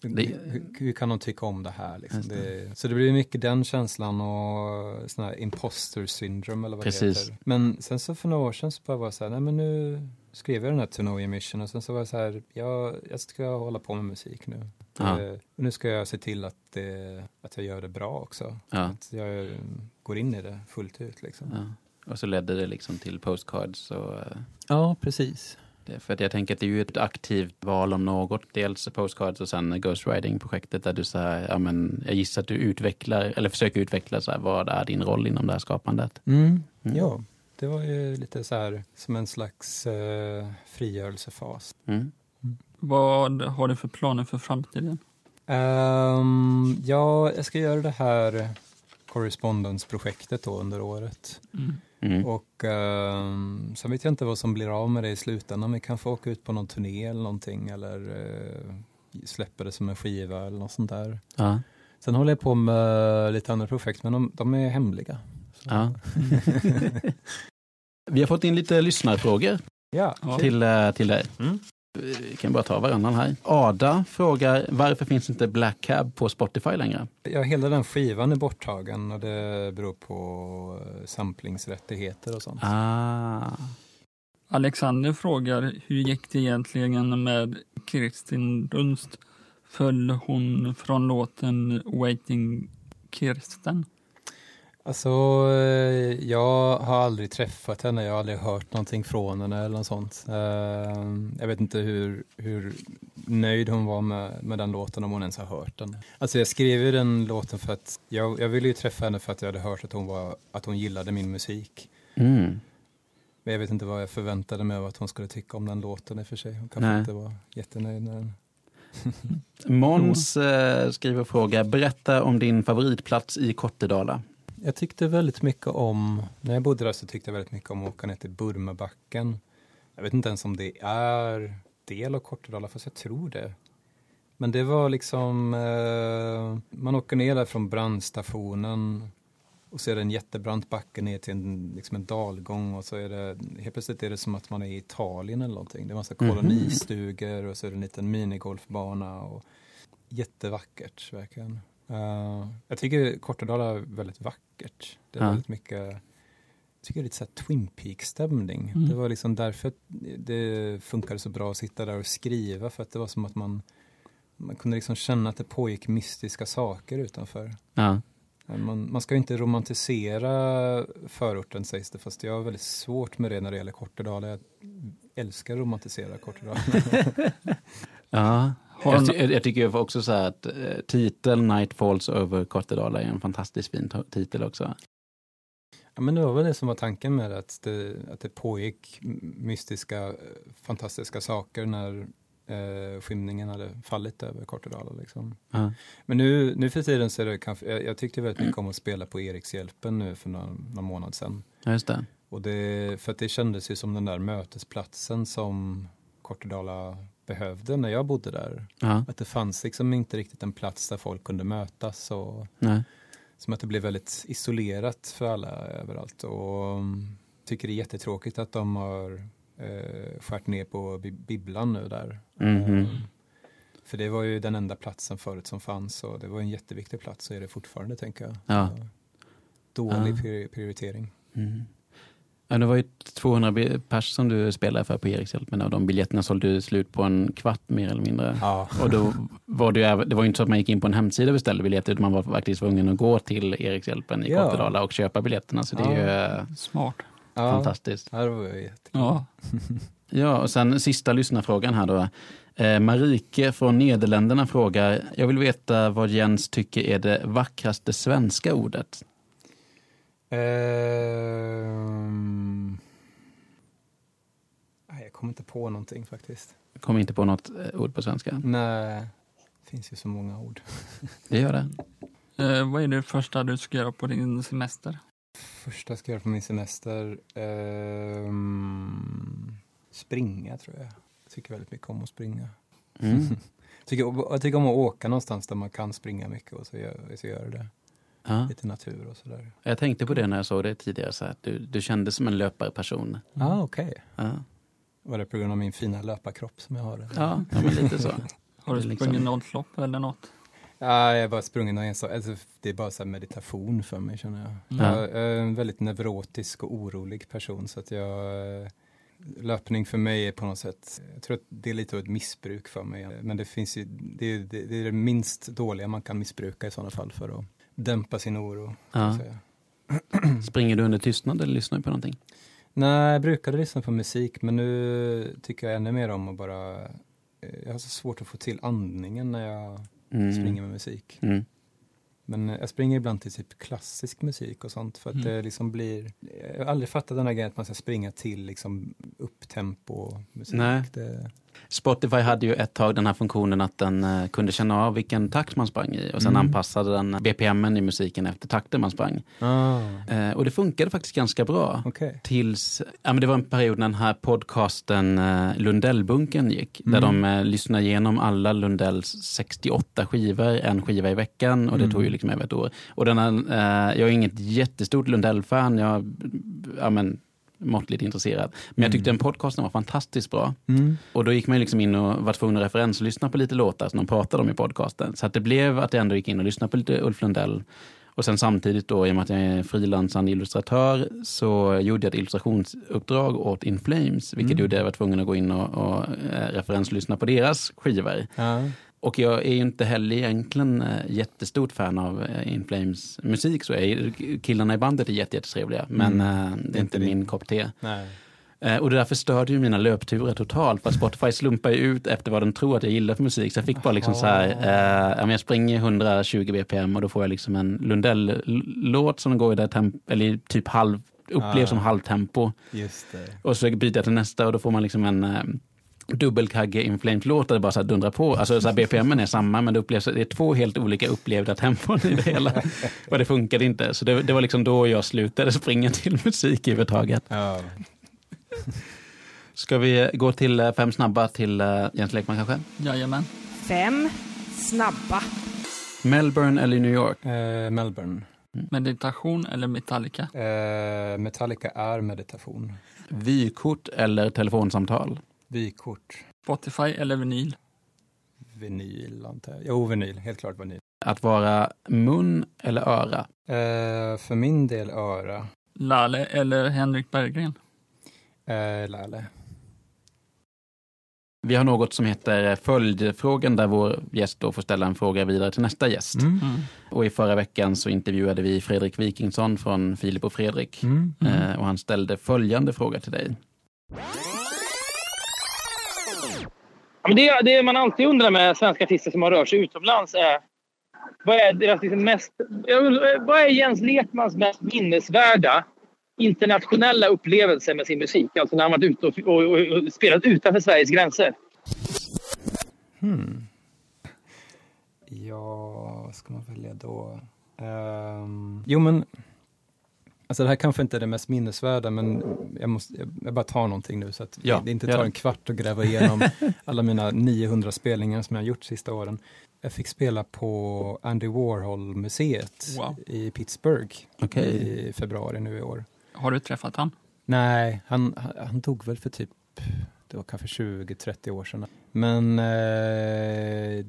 Hur, hur kan de tycka om det här? Liksom? Det. Det, så det blir mycket den känslan och sån här imposter syndrome eller vad Precis. det heter. Men sen så för några år sedan så bara var jag så här, nej men nu skrev jag den här To Know Your Mission och sen så var jag så här, jag, jag ska hålla på med musik nu. Ja. Eh, nu ska jag se till att, det, att jag gör det bra också. Ja. Att jag eh, går in i det fullt ut liksom. Ja. Och så ledde det liksom till postcards och eh, Ja, precis. För att jag tänker att det är ju ett aktivt val om något. Dels postcards och sen ghostwriting-projektet där du så här, ja men jag gissar att du utvecklar, eller försöker utveckla så här, vad är din roll inom det här skapandet? Mm. Mm. Ja, det var ju lite så här som en slags eh, frigörelsefas. Mm. Vad har du för planer för framtiden? Ehm, ja, jag ska göra det här correspondence-projektet då under året. Mm. Och um, sen vet jag inte vad som blir av med det i slutändan. Vi kanske åka ut på någon turné eller någonting eller uh, släpper det som en skiva eller något sånt där. Ja. Sen håller jag på med lite andra projekt men de, de är hemliga. Så. Ja. Vi har fått in lite lyssnarfrågor ja. Ja. till, eh, till dig. Mm. Vi kan bara ta varannan här. Ada frågar varför finns inte Black Cab på Spotify längre? Ja, hela den skivan är borttagen och det beror på eh, samplingsrättigheter och sånt. Ah. Alexander frågar hur gick det egentligen med Kirsten Dunst? Föll hon från låten Waiting Kirsten? Alltså, eh, jag har aldrig träffat henne, jag har aldrig hört någonting från henne eller något sånt. Eh, Jag vet inte hur, hur nöjd hon var med, med den låten, om hon ens har hört den. Alltså jag skrev ju den låten för att jag, jag ville ju träffa henne för att jag hade hört att hon, var, att hon gillade min musik. Mm. Men jag vet inte vad jag förväntade mig av att hon skulle tycka om den låten i och för sig. Hon kanske Nej. inte var jättenöjd med den. Måns eh, skriver fråga, berätta om din favoritplats i Kortedala. Jag tyckte väldigt mycket om, när jag bodde där så tyckte jag väldigt mycket om att åka ner till Burmabacken. Jag vet inte ens om det är del av Kortedala, fast jag tror det. Men det var liksom, eh, man åker ner där från brandstationen och så är det en jättebrant backe ner till en, liksom en dalgång och så är det, helt plötsligt är det som att man är i Italien eller någonting. Det är massa Mhm. kolonistugor och så är det en liten minigolfbana och jättevackert verkligen. Eh, jag tycker Kortedala är väldigt vackert. Det är Ja. väldigt mycket, jag tycker det är lite så här Twin Peaks-stämning. Mm. Det var liksom därför det funkade så bra att sitta där och skriva för att det var som att man, man kunde liksom känna att det pågick mystiska saker utanför. Ja. Man, man ska ju inte romantisera förorten sägs det, fast jag har väldigt svårt med det när det gäller Kortedala. Jag älskar att romantisera Kortedala. Ja. Jag, ty- jag tycker också så här att eh, titeln Night Falls Over Kortedala är en fantastiskt fin titel också. Ja, men det var väl det som var tanken med det, att det, att det pågick mystiska, eh, fantastiska saker när eh, skymningen hade fallit över Kortedala. Liksom. Ja. Men nu, nu för tiden så är det kanske, jag, jag tyckte väldigt mycket om att spela på Erikshjälpen nu för någon, någon månad sedan. Ja, just det. Och det, för att det kändes ju som den där mötesplatsen som Kortedala behövde när jag bodde där. Ja. Att det fanns liksom inte riktigt en plats där folk kunde mötas och Nej. som att det blev väldigt isolerat för alla överallt. Och um, tycker det är jättetråkigt att de har eh, skärt ner på bi- bibblan nu där. Mhm. Eh, för det var ju den enda platsen förut som fanns och det var en jätteviktig plats så är det fortfarande tänker jag. Ja. Dålig Ja. pri- prioritering. Mm. Ja, det var ju 200 bi- pers som du spelade för på Erikshjälpen och de biljetterna sålde du slut på en kvart mer eller mindre. Ja. Och då var det, ju, det var ju inte så att man gick in på en hemsida och beställde biljetter utan man var faktiskt tvungen att gå till Erikshjälpen i Ja. Kortedala och köpa biljetterna. Så det är ju eh, Smart. Ja. fantastiskt. Ja, det var jättekul. Ja. Ja, och sen sista lyssnarfrågan här då. Eh, Marike från Nederländerna frågar, jag vill veta vad Jens tycker är det vackraste svenska ordet. Nej, jag kommer inte på någonting faktiskt. Jag kommer inte på något eh, ord på svenska. Nej, det finns ju så många ord. Det gör det. Eh, vad är det första du ska göra på din semester? Första jag ska göra på min semester, ehm, springa tror jag. Jag tycker väldigt mycket om att springa. Mm. Tycker, jag tycker om att åka någonstans där man kan springa mycket och så gör, så gör jag det. Ja. lite natur och sådär. Jag tänkte på det när jag såg det tidigare, så att du, du kändes som en löparperson. Ja, ah, okej. Ja. Var det på grund av min fina löparkropp som jag har? eller? Ja, ja men lite så. Har du sprungit liksom- något lopp eller något? Ja, jag har bara sprungit någon ensam, alltså, det är bara så här meditation för mig känner jag. Ja. Jag är en väldigt neurotisk och orolig person så att jag eh, Löpning för mig är på något sätt, jag tror att det är lite av ett missbruk för mig. Men det finns ju, det, är- det, det är det minst dåliga man kan missbruka i sådana fall för att dämpa sin oro. Ja. Springer du under tystnad eller lyssnar du på någonting? Nej, jag brukade lyssna på musik men nu tycker jag ännu mer om att bara, eh, jag har så svårt att få till andningen när jag Mm. springer med musik. Mm. Men jag springer ibland till typ klassisk musik och sånt för att Mm. det liksom blir, jag har aldrig fattat den här grejen att man ska springa till liksom upptempo musik. Nej. Det, Spotify hade ju ett tag den här funktionen att den eh, kunde känna av vilken takt man sprang i och sen Mm. anpassade den BPMen i musiken efter takten man sprang. ah, Eh, och det funkade faktiskt ganska bra. okej. Tills, ja men det var en period när den här podcasten eh, Lundellbunken gick. Där Mm. de eh, lyssnade igenom alla Lundells 68 skivor, en skiva i veckan och det Mm. tog ju liksom över ett år. Och den här, eh, jag är inget jättestort Lundell-fan, jag ja, men, måttligt intresserad. Men jag tyckte Mm. den podcasten var fantastiskt bra. Mm. Och då gick man liksom in och var tvungen att referenslyssna på lite låtar som de pratade om i podcasten. Så att det blev att jag ändå gick in och lyssnade på lite Ulf Lundell. Och sen samtidigt då, i och med att jag är frilansande illustratör, så gjorde jag ett illustrationsuppdrag åt In Flames, vilket Mm. gjorde att jag var tvungen att gå in och, och eh, referenslyssna på deras skivor. Ja. Och jag är ju inte heller egentligen eh, jättestort fan av eh, In Flames musik. Så är, killarna i bandet är jätte- jättetrevliga, men eh, det är inte min kopp te. Nej. Och det där förstörde ju mina löpturer totalt. För att Spotify slumpar ju ut efter vad den tror att jag gillar för musik. Så jag fick bara liksom så här, eh, jag springer 120 bpm och då får jag liksom en Lundell-låt som går i det temp- eller typ halv, upplevs Ah. som halvtempo. Och så byter jag till nästa och då får man liksom en dubbelkagge Inflamed-låt där det bara så dundrar på. Alltså så här, BPM är samma men det upplevs, det är två helt olika upplevda tempon i det hela. och det funkade inte. Så det, det var liksom då jag slutade springa till musik överhuvudtaget. Ja. Ska vi gå till eh, fem snabba till eh, Jens Lekman kanske? Jajamän. Fem snabba. Melbourne eller New York? Eh, Melbourne. Meditation eller Metallica? Eh, Metallica är meditation. Vykort eller telefonsamtal? Vykort. Spotify eller vinyl? Vinyl antar jag. Jo, vinyl. Helt klart vinyl. Att vara mun eller öra? Eh, för min del öra. Lale eller Henrik Berggren? Eh, Lale. Vi har något som heter följdfrågan där vår gäst då får ställa en fråga vidare till nästa gäst. Mm. Mm. Och i förra veckan så intervjuade vi Fredrik Wikingsson från Filip och Fredrik. Mm. Mm. Och han ställde följande fråga till dig. Men det, det man alltid undrar med svenska artister som har rört sig utomlands är vad är deras liksom mest... Vad är Jens Lekmans mest minnesvärda internationella upplevelse med sin musik? Alltså när han varit ute och, och, och, och spelat utanför Sveriges gränser. Hmm. Ja, vad ska man välja då? Um, jo, men alltså det här kanske inte är det mest minnesvärda, men jag, måste, jag, bara tar någonting nu så att Ja, det inte tar en kvart att gräva igenom alla mina 900 spelningar som jag har gjort sista åren. Jag fick spela på Andy Warhol-museet Wow. i Pittsburgh Okej. i februari nu i år. Har du träffat han? Nej, han, han, han dog väl för typ, det var kanske 20-30 år sedan. Men eh,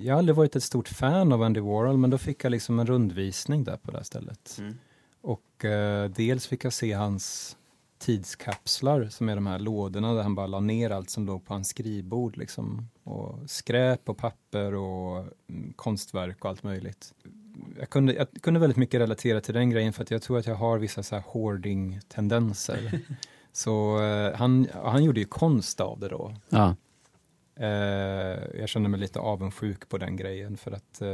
jag har aldrig varit ett stort fan av Andy Warhol, men då fick jag liksom en rundvisning där på det här stället. Mm. Och eh, dels fick jag se hans tidskapslar, som är de här lådorna där han bara la ner allt som låg på hans skrivbord. Liksom. Och skräp och papper och mm, konstverk och allt möjligt. Jag kunde, jag kunde väldigt mycket relatera till den grejen för att jag tror att jag har vissa så här hoarding-tendenser. så eh, han, han gjorde ju konst av det då. Ja. Eh, jag känner mig lite avundsjuk på den grejen för att eh,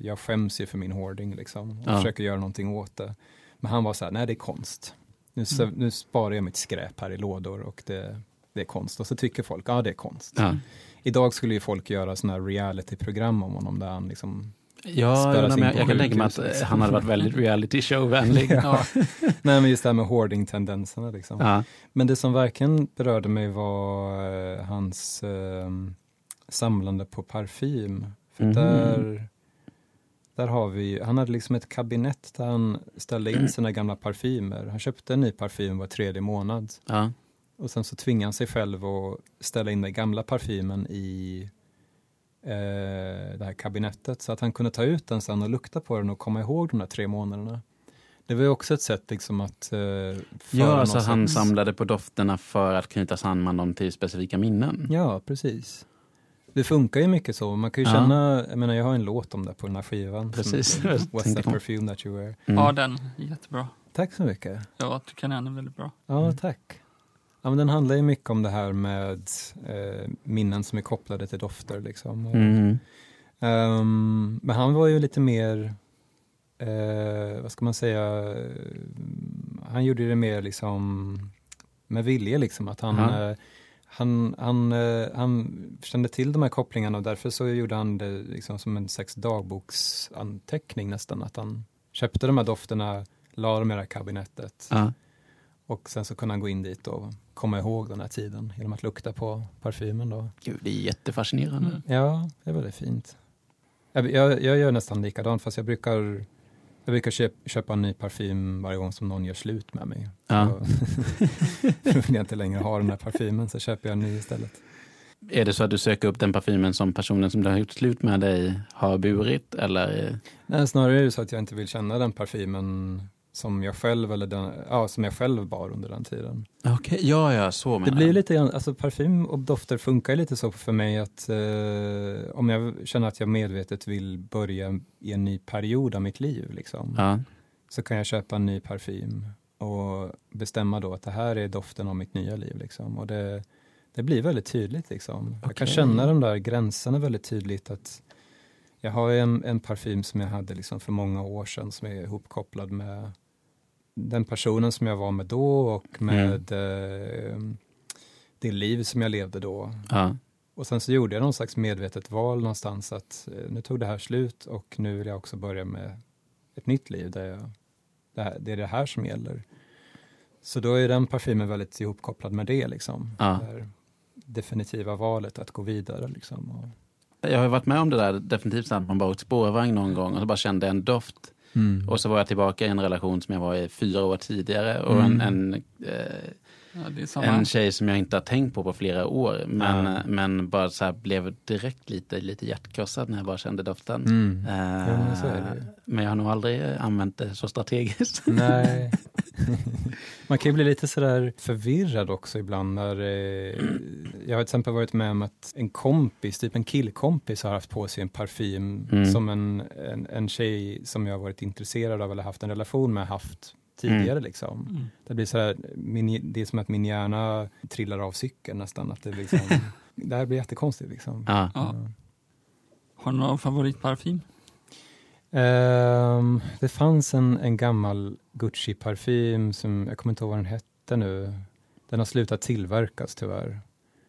jag skäms ju för min hoarding liksom och Ja. försöker göra någonting åt det. Men han var så här, nej det är konst. Nu, Mm. nu sparar jag mitt skräp här i lådor och det, det är konst. Och så tycker folk, ja det är konst. Ja, Idag skulle ju folk göra sådana här reality-program om honom där han liksom, ja jag, på jag kan tänka mig att eh, han hade varit väldigt reality show-vänlig. Ja. nej men just det här med hoarding-tendenserna liksom. Ja. Men det som verkligen berörde mig var eh, hans eh, samlande på parfym. För Mhm. där, där har vi, han hade liksom ett kabinett där han ställde in sina gamla parfymer. Han köpte en ny parfym var tredje månad. Ja. Och sen så tvingade han sig själv att ställa in den gamla parfymen i det här kabinettet så att han kunde ta ut den sen och lukta på den och komma ihåg de där tre månaderna. Det var ju också ett sätt liksom att eh, Ja, någon så han samlade på dofterna för att knyta samman dem till specifika minnen. Ja, precis. Det funkar ju mycket så. Man kan ju Ja. känna, jag menar jag har en låt om det på den här skivan. som Precis. Jag What's that perfume that you wear? Mm. Ja, den jättebra. Tack så mycket. Jag tycker den är väldigt bra. Ja, Mm. tack. Ja, men den handlar ju mycket om det här med eh, minnen som är kopplade till dofter. Liksom. Och, Mm. ehm, men han var ju lite mer, eh, vad ska man säga, han gjorde det mer liksom med vilje. Liksom, att han, Ja. eh, han, han, eh, han kände till de här kopplingarna och därför så gjorde han det liksom som en slags dagboksanteckning nästan. Att han köpte de här dofterna, la dem i det här kabinettet. Ja. Och sen så kunde han gå in dit och komma ihåg den här tiden genom att lukta på parfymen då. Gud, det är jättefascinerande. Mm. Ja, det är väldigt fint. Jag, jag, jag gör nästan likadant fast jag brukar, jag brukar köp, köpa en ny parfym varje gång som någon gör slut med mig. Ja. Så vill jag inte längre ha den här parfymen så köper jag en ny istället. Är det så att du söker upp den parfymen som personen som du har gjort slut med dig har burit? Eller? Nej, snarare är det så att jag inte vill känna den parfymen som jag själv eller den, ja, som jag själv bar under den tiden. Okej, ja, ja, så Det menar blir jag. lite grann, alltså parfym och dofter funkar lite så för mig att eh, om jag känner att jag medvetet vill börja i en ny period av mitt liv liksom, Ja. så kan jag köpa en ny parfym och bestämma då att det här är doften av mitt nya liv liksom. Och det, det blir väldigt tydligt liksom. Jag kan känna de där gränserna väldigt tydligt att jag har en, en parfym som jag hade liksom för många år sedan som är ihopkopplad med den personen som jag var med då och med eh, det liv som jag levde då. Ja. Och sen så gjorde jag någon slags medvetet val någonstans att eh, nu tog det här slut och nu vill jag också börja med ett nytt liv där jag, det, här, det är det här som gäller. Så då är den parfymen väldigt ihopkopplad med det liksom. Ja. Det definitiva valet att gå vidare liksom. Och, Jag har varit med om det där definitivt att man bara åkt spårvagn någon gång och så bara kände en doft. Och så var jag tillbaka i en relation som jag var i fyra år tidigare och Mm. en, en, eh, Ja, det är samma. en tjej som jag inte har tänkt på på flera år. Men, Ja. men bara så här blev direkt lite, lite hjärtkrossad när jag bara kände doften. Mm. Eh, Ja, men men jag har nog aldrig använt det så strategiskt. Nej. Man kan ju bli lite sådär förvirrad också ibland när eh, jag har till exempel varit med om att en kompis, typ en killkompis har haft på sig en parfym Mm. som en, en, en tjej som jag har varit intresserad av eller haft en relation med haft tidigare Mm. liksom. Mm. Det blir sådär, min, det är som att min hjärna trillar av cykeln nästan. Att det, liksom, det här blir jättekonstigt liksom. Ja. Ja. Har du någon favoritparfym? Ehm, det fanns en, en gammal Gucci-parfym som, jag kommer inte ihåg vad den hette nu. Den har slutat tillverkas tyvärr.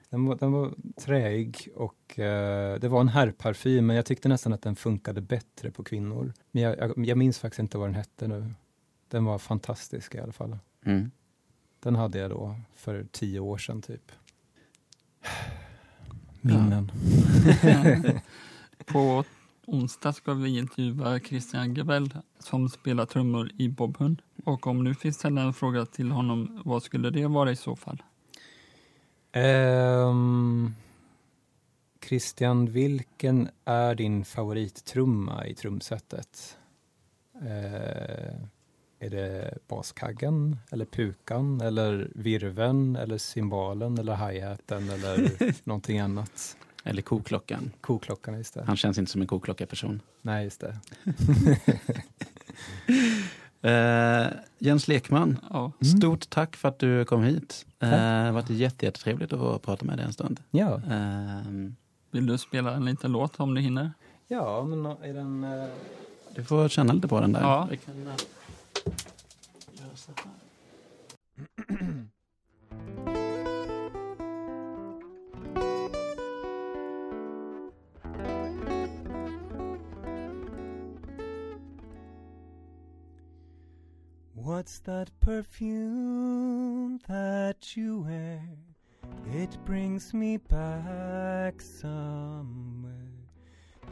Den var, den var träig och eh, det var en herrparfym men jag tyckte nästan att den funkade bättre på kvinnor. Men jag, jag, jag minns faktiskt inte vad den hette nu. Den var fantastisk i alla fall. Mm. Den hade jag då för tio år sedan typ. Minnen. På onsdag ska vi intervjua Christian Gebel som spelar trummor i Bob Hund. Och om nu finns ställa en fråga till honom, vad skulle det vara i så fall? Ehm, Christian, vilken är din favorittrumma i trumsetet? Eh, är det baskaggen eller pukan eller virven eller cymbalen eller hi-haten eller någonting annat? Eller koklockan. Koklockan, just det. Han känns inte som en koklocka-person. Nej, just det. Eh, Jens Lekman, Ja, Mm. stort tack för att du kom hit. Tack. det har varit jätte- jättetrevligt att prata med dig en stund. Ja, Eh, vill du spela en liten låt om du hinner? ja men är den... eh, du får känna lite på den där. Ja. Vi kan, göra så här. What's that perfume that you wear? It brings me back somewhere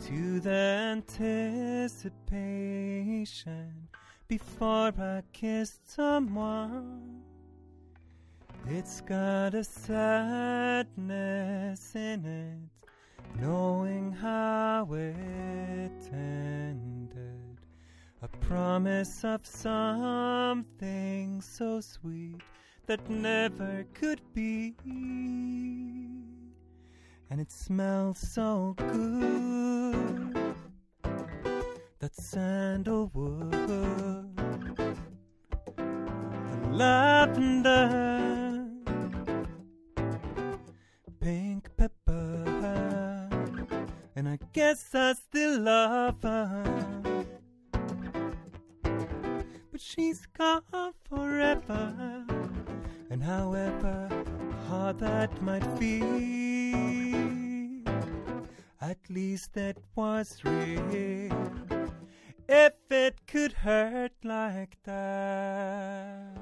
to the anticipation before I kissed someone. It's got a sadness in it, knowing how it ended. A promise of something so sweet that never could be. And it smells so good. That sandalwood, and lavender, pink pepper, and I guess I still love her. She's gone forever, and however hard that might feel, at least that was real. If it could hurt like that.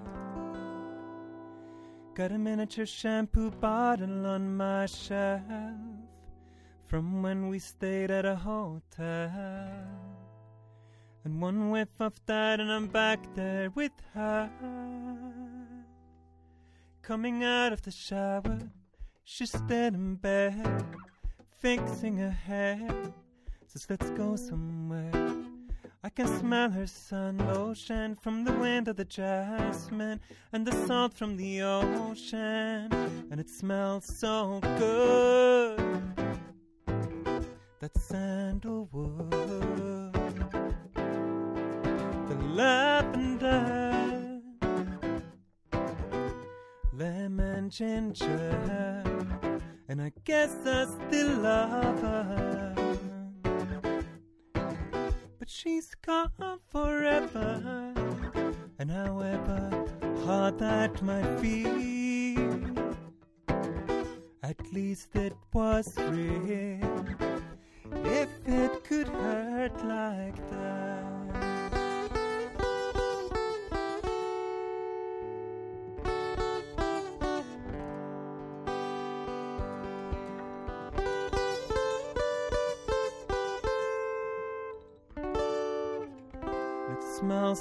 Got a miniature shampoo bottle on my shelf from when we stayed at a hotel. And one whiff of that, and I'm back there with her. Coming out of the shower, she's dead in bed, fixing her hair. Says, let's go somewhere. I can smell her sun lotion from the wind of the jasmine and the salt from the ocean, and it smells so good. That sandalwood, lavender, lemon ginger, and I guess I still love her but she's gone forever. And however hard that might be, at least it was real. If it could hurt like that. It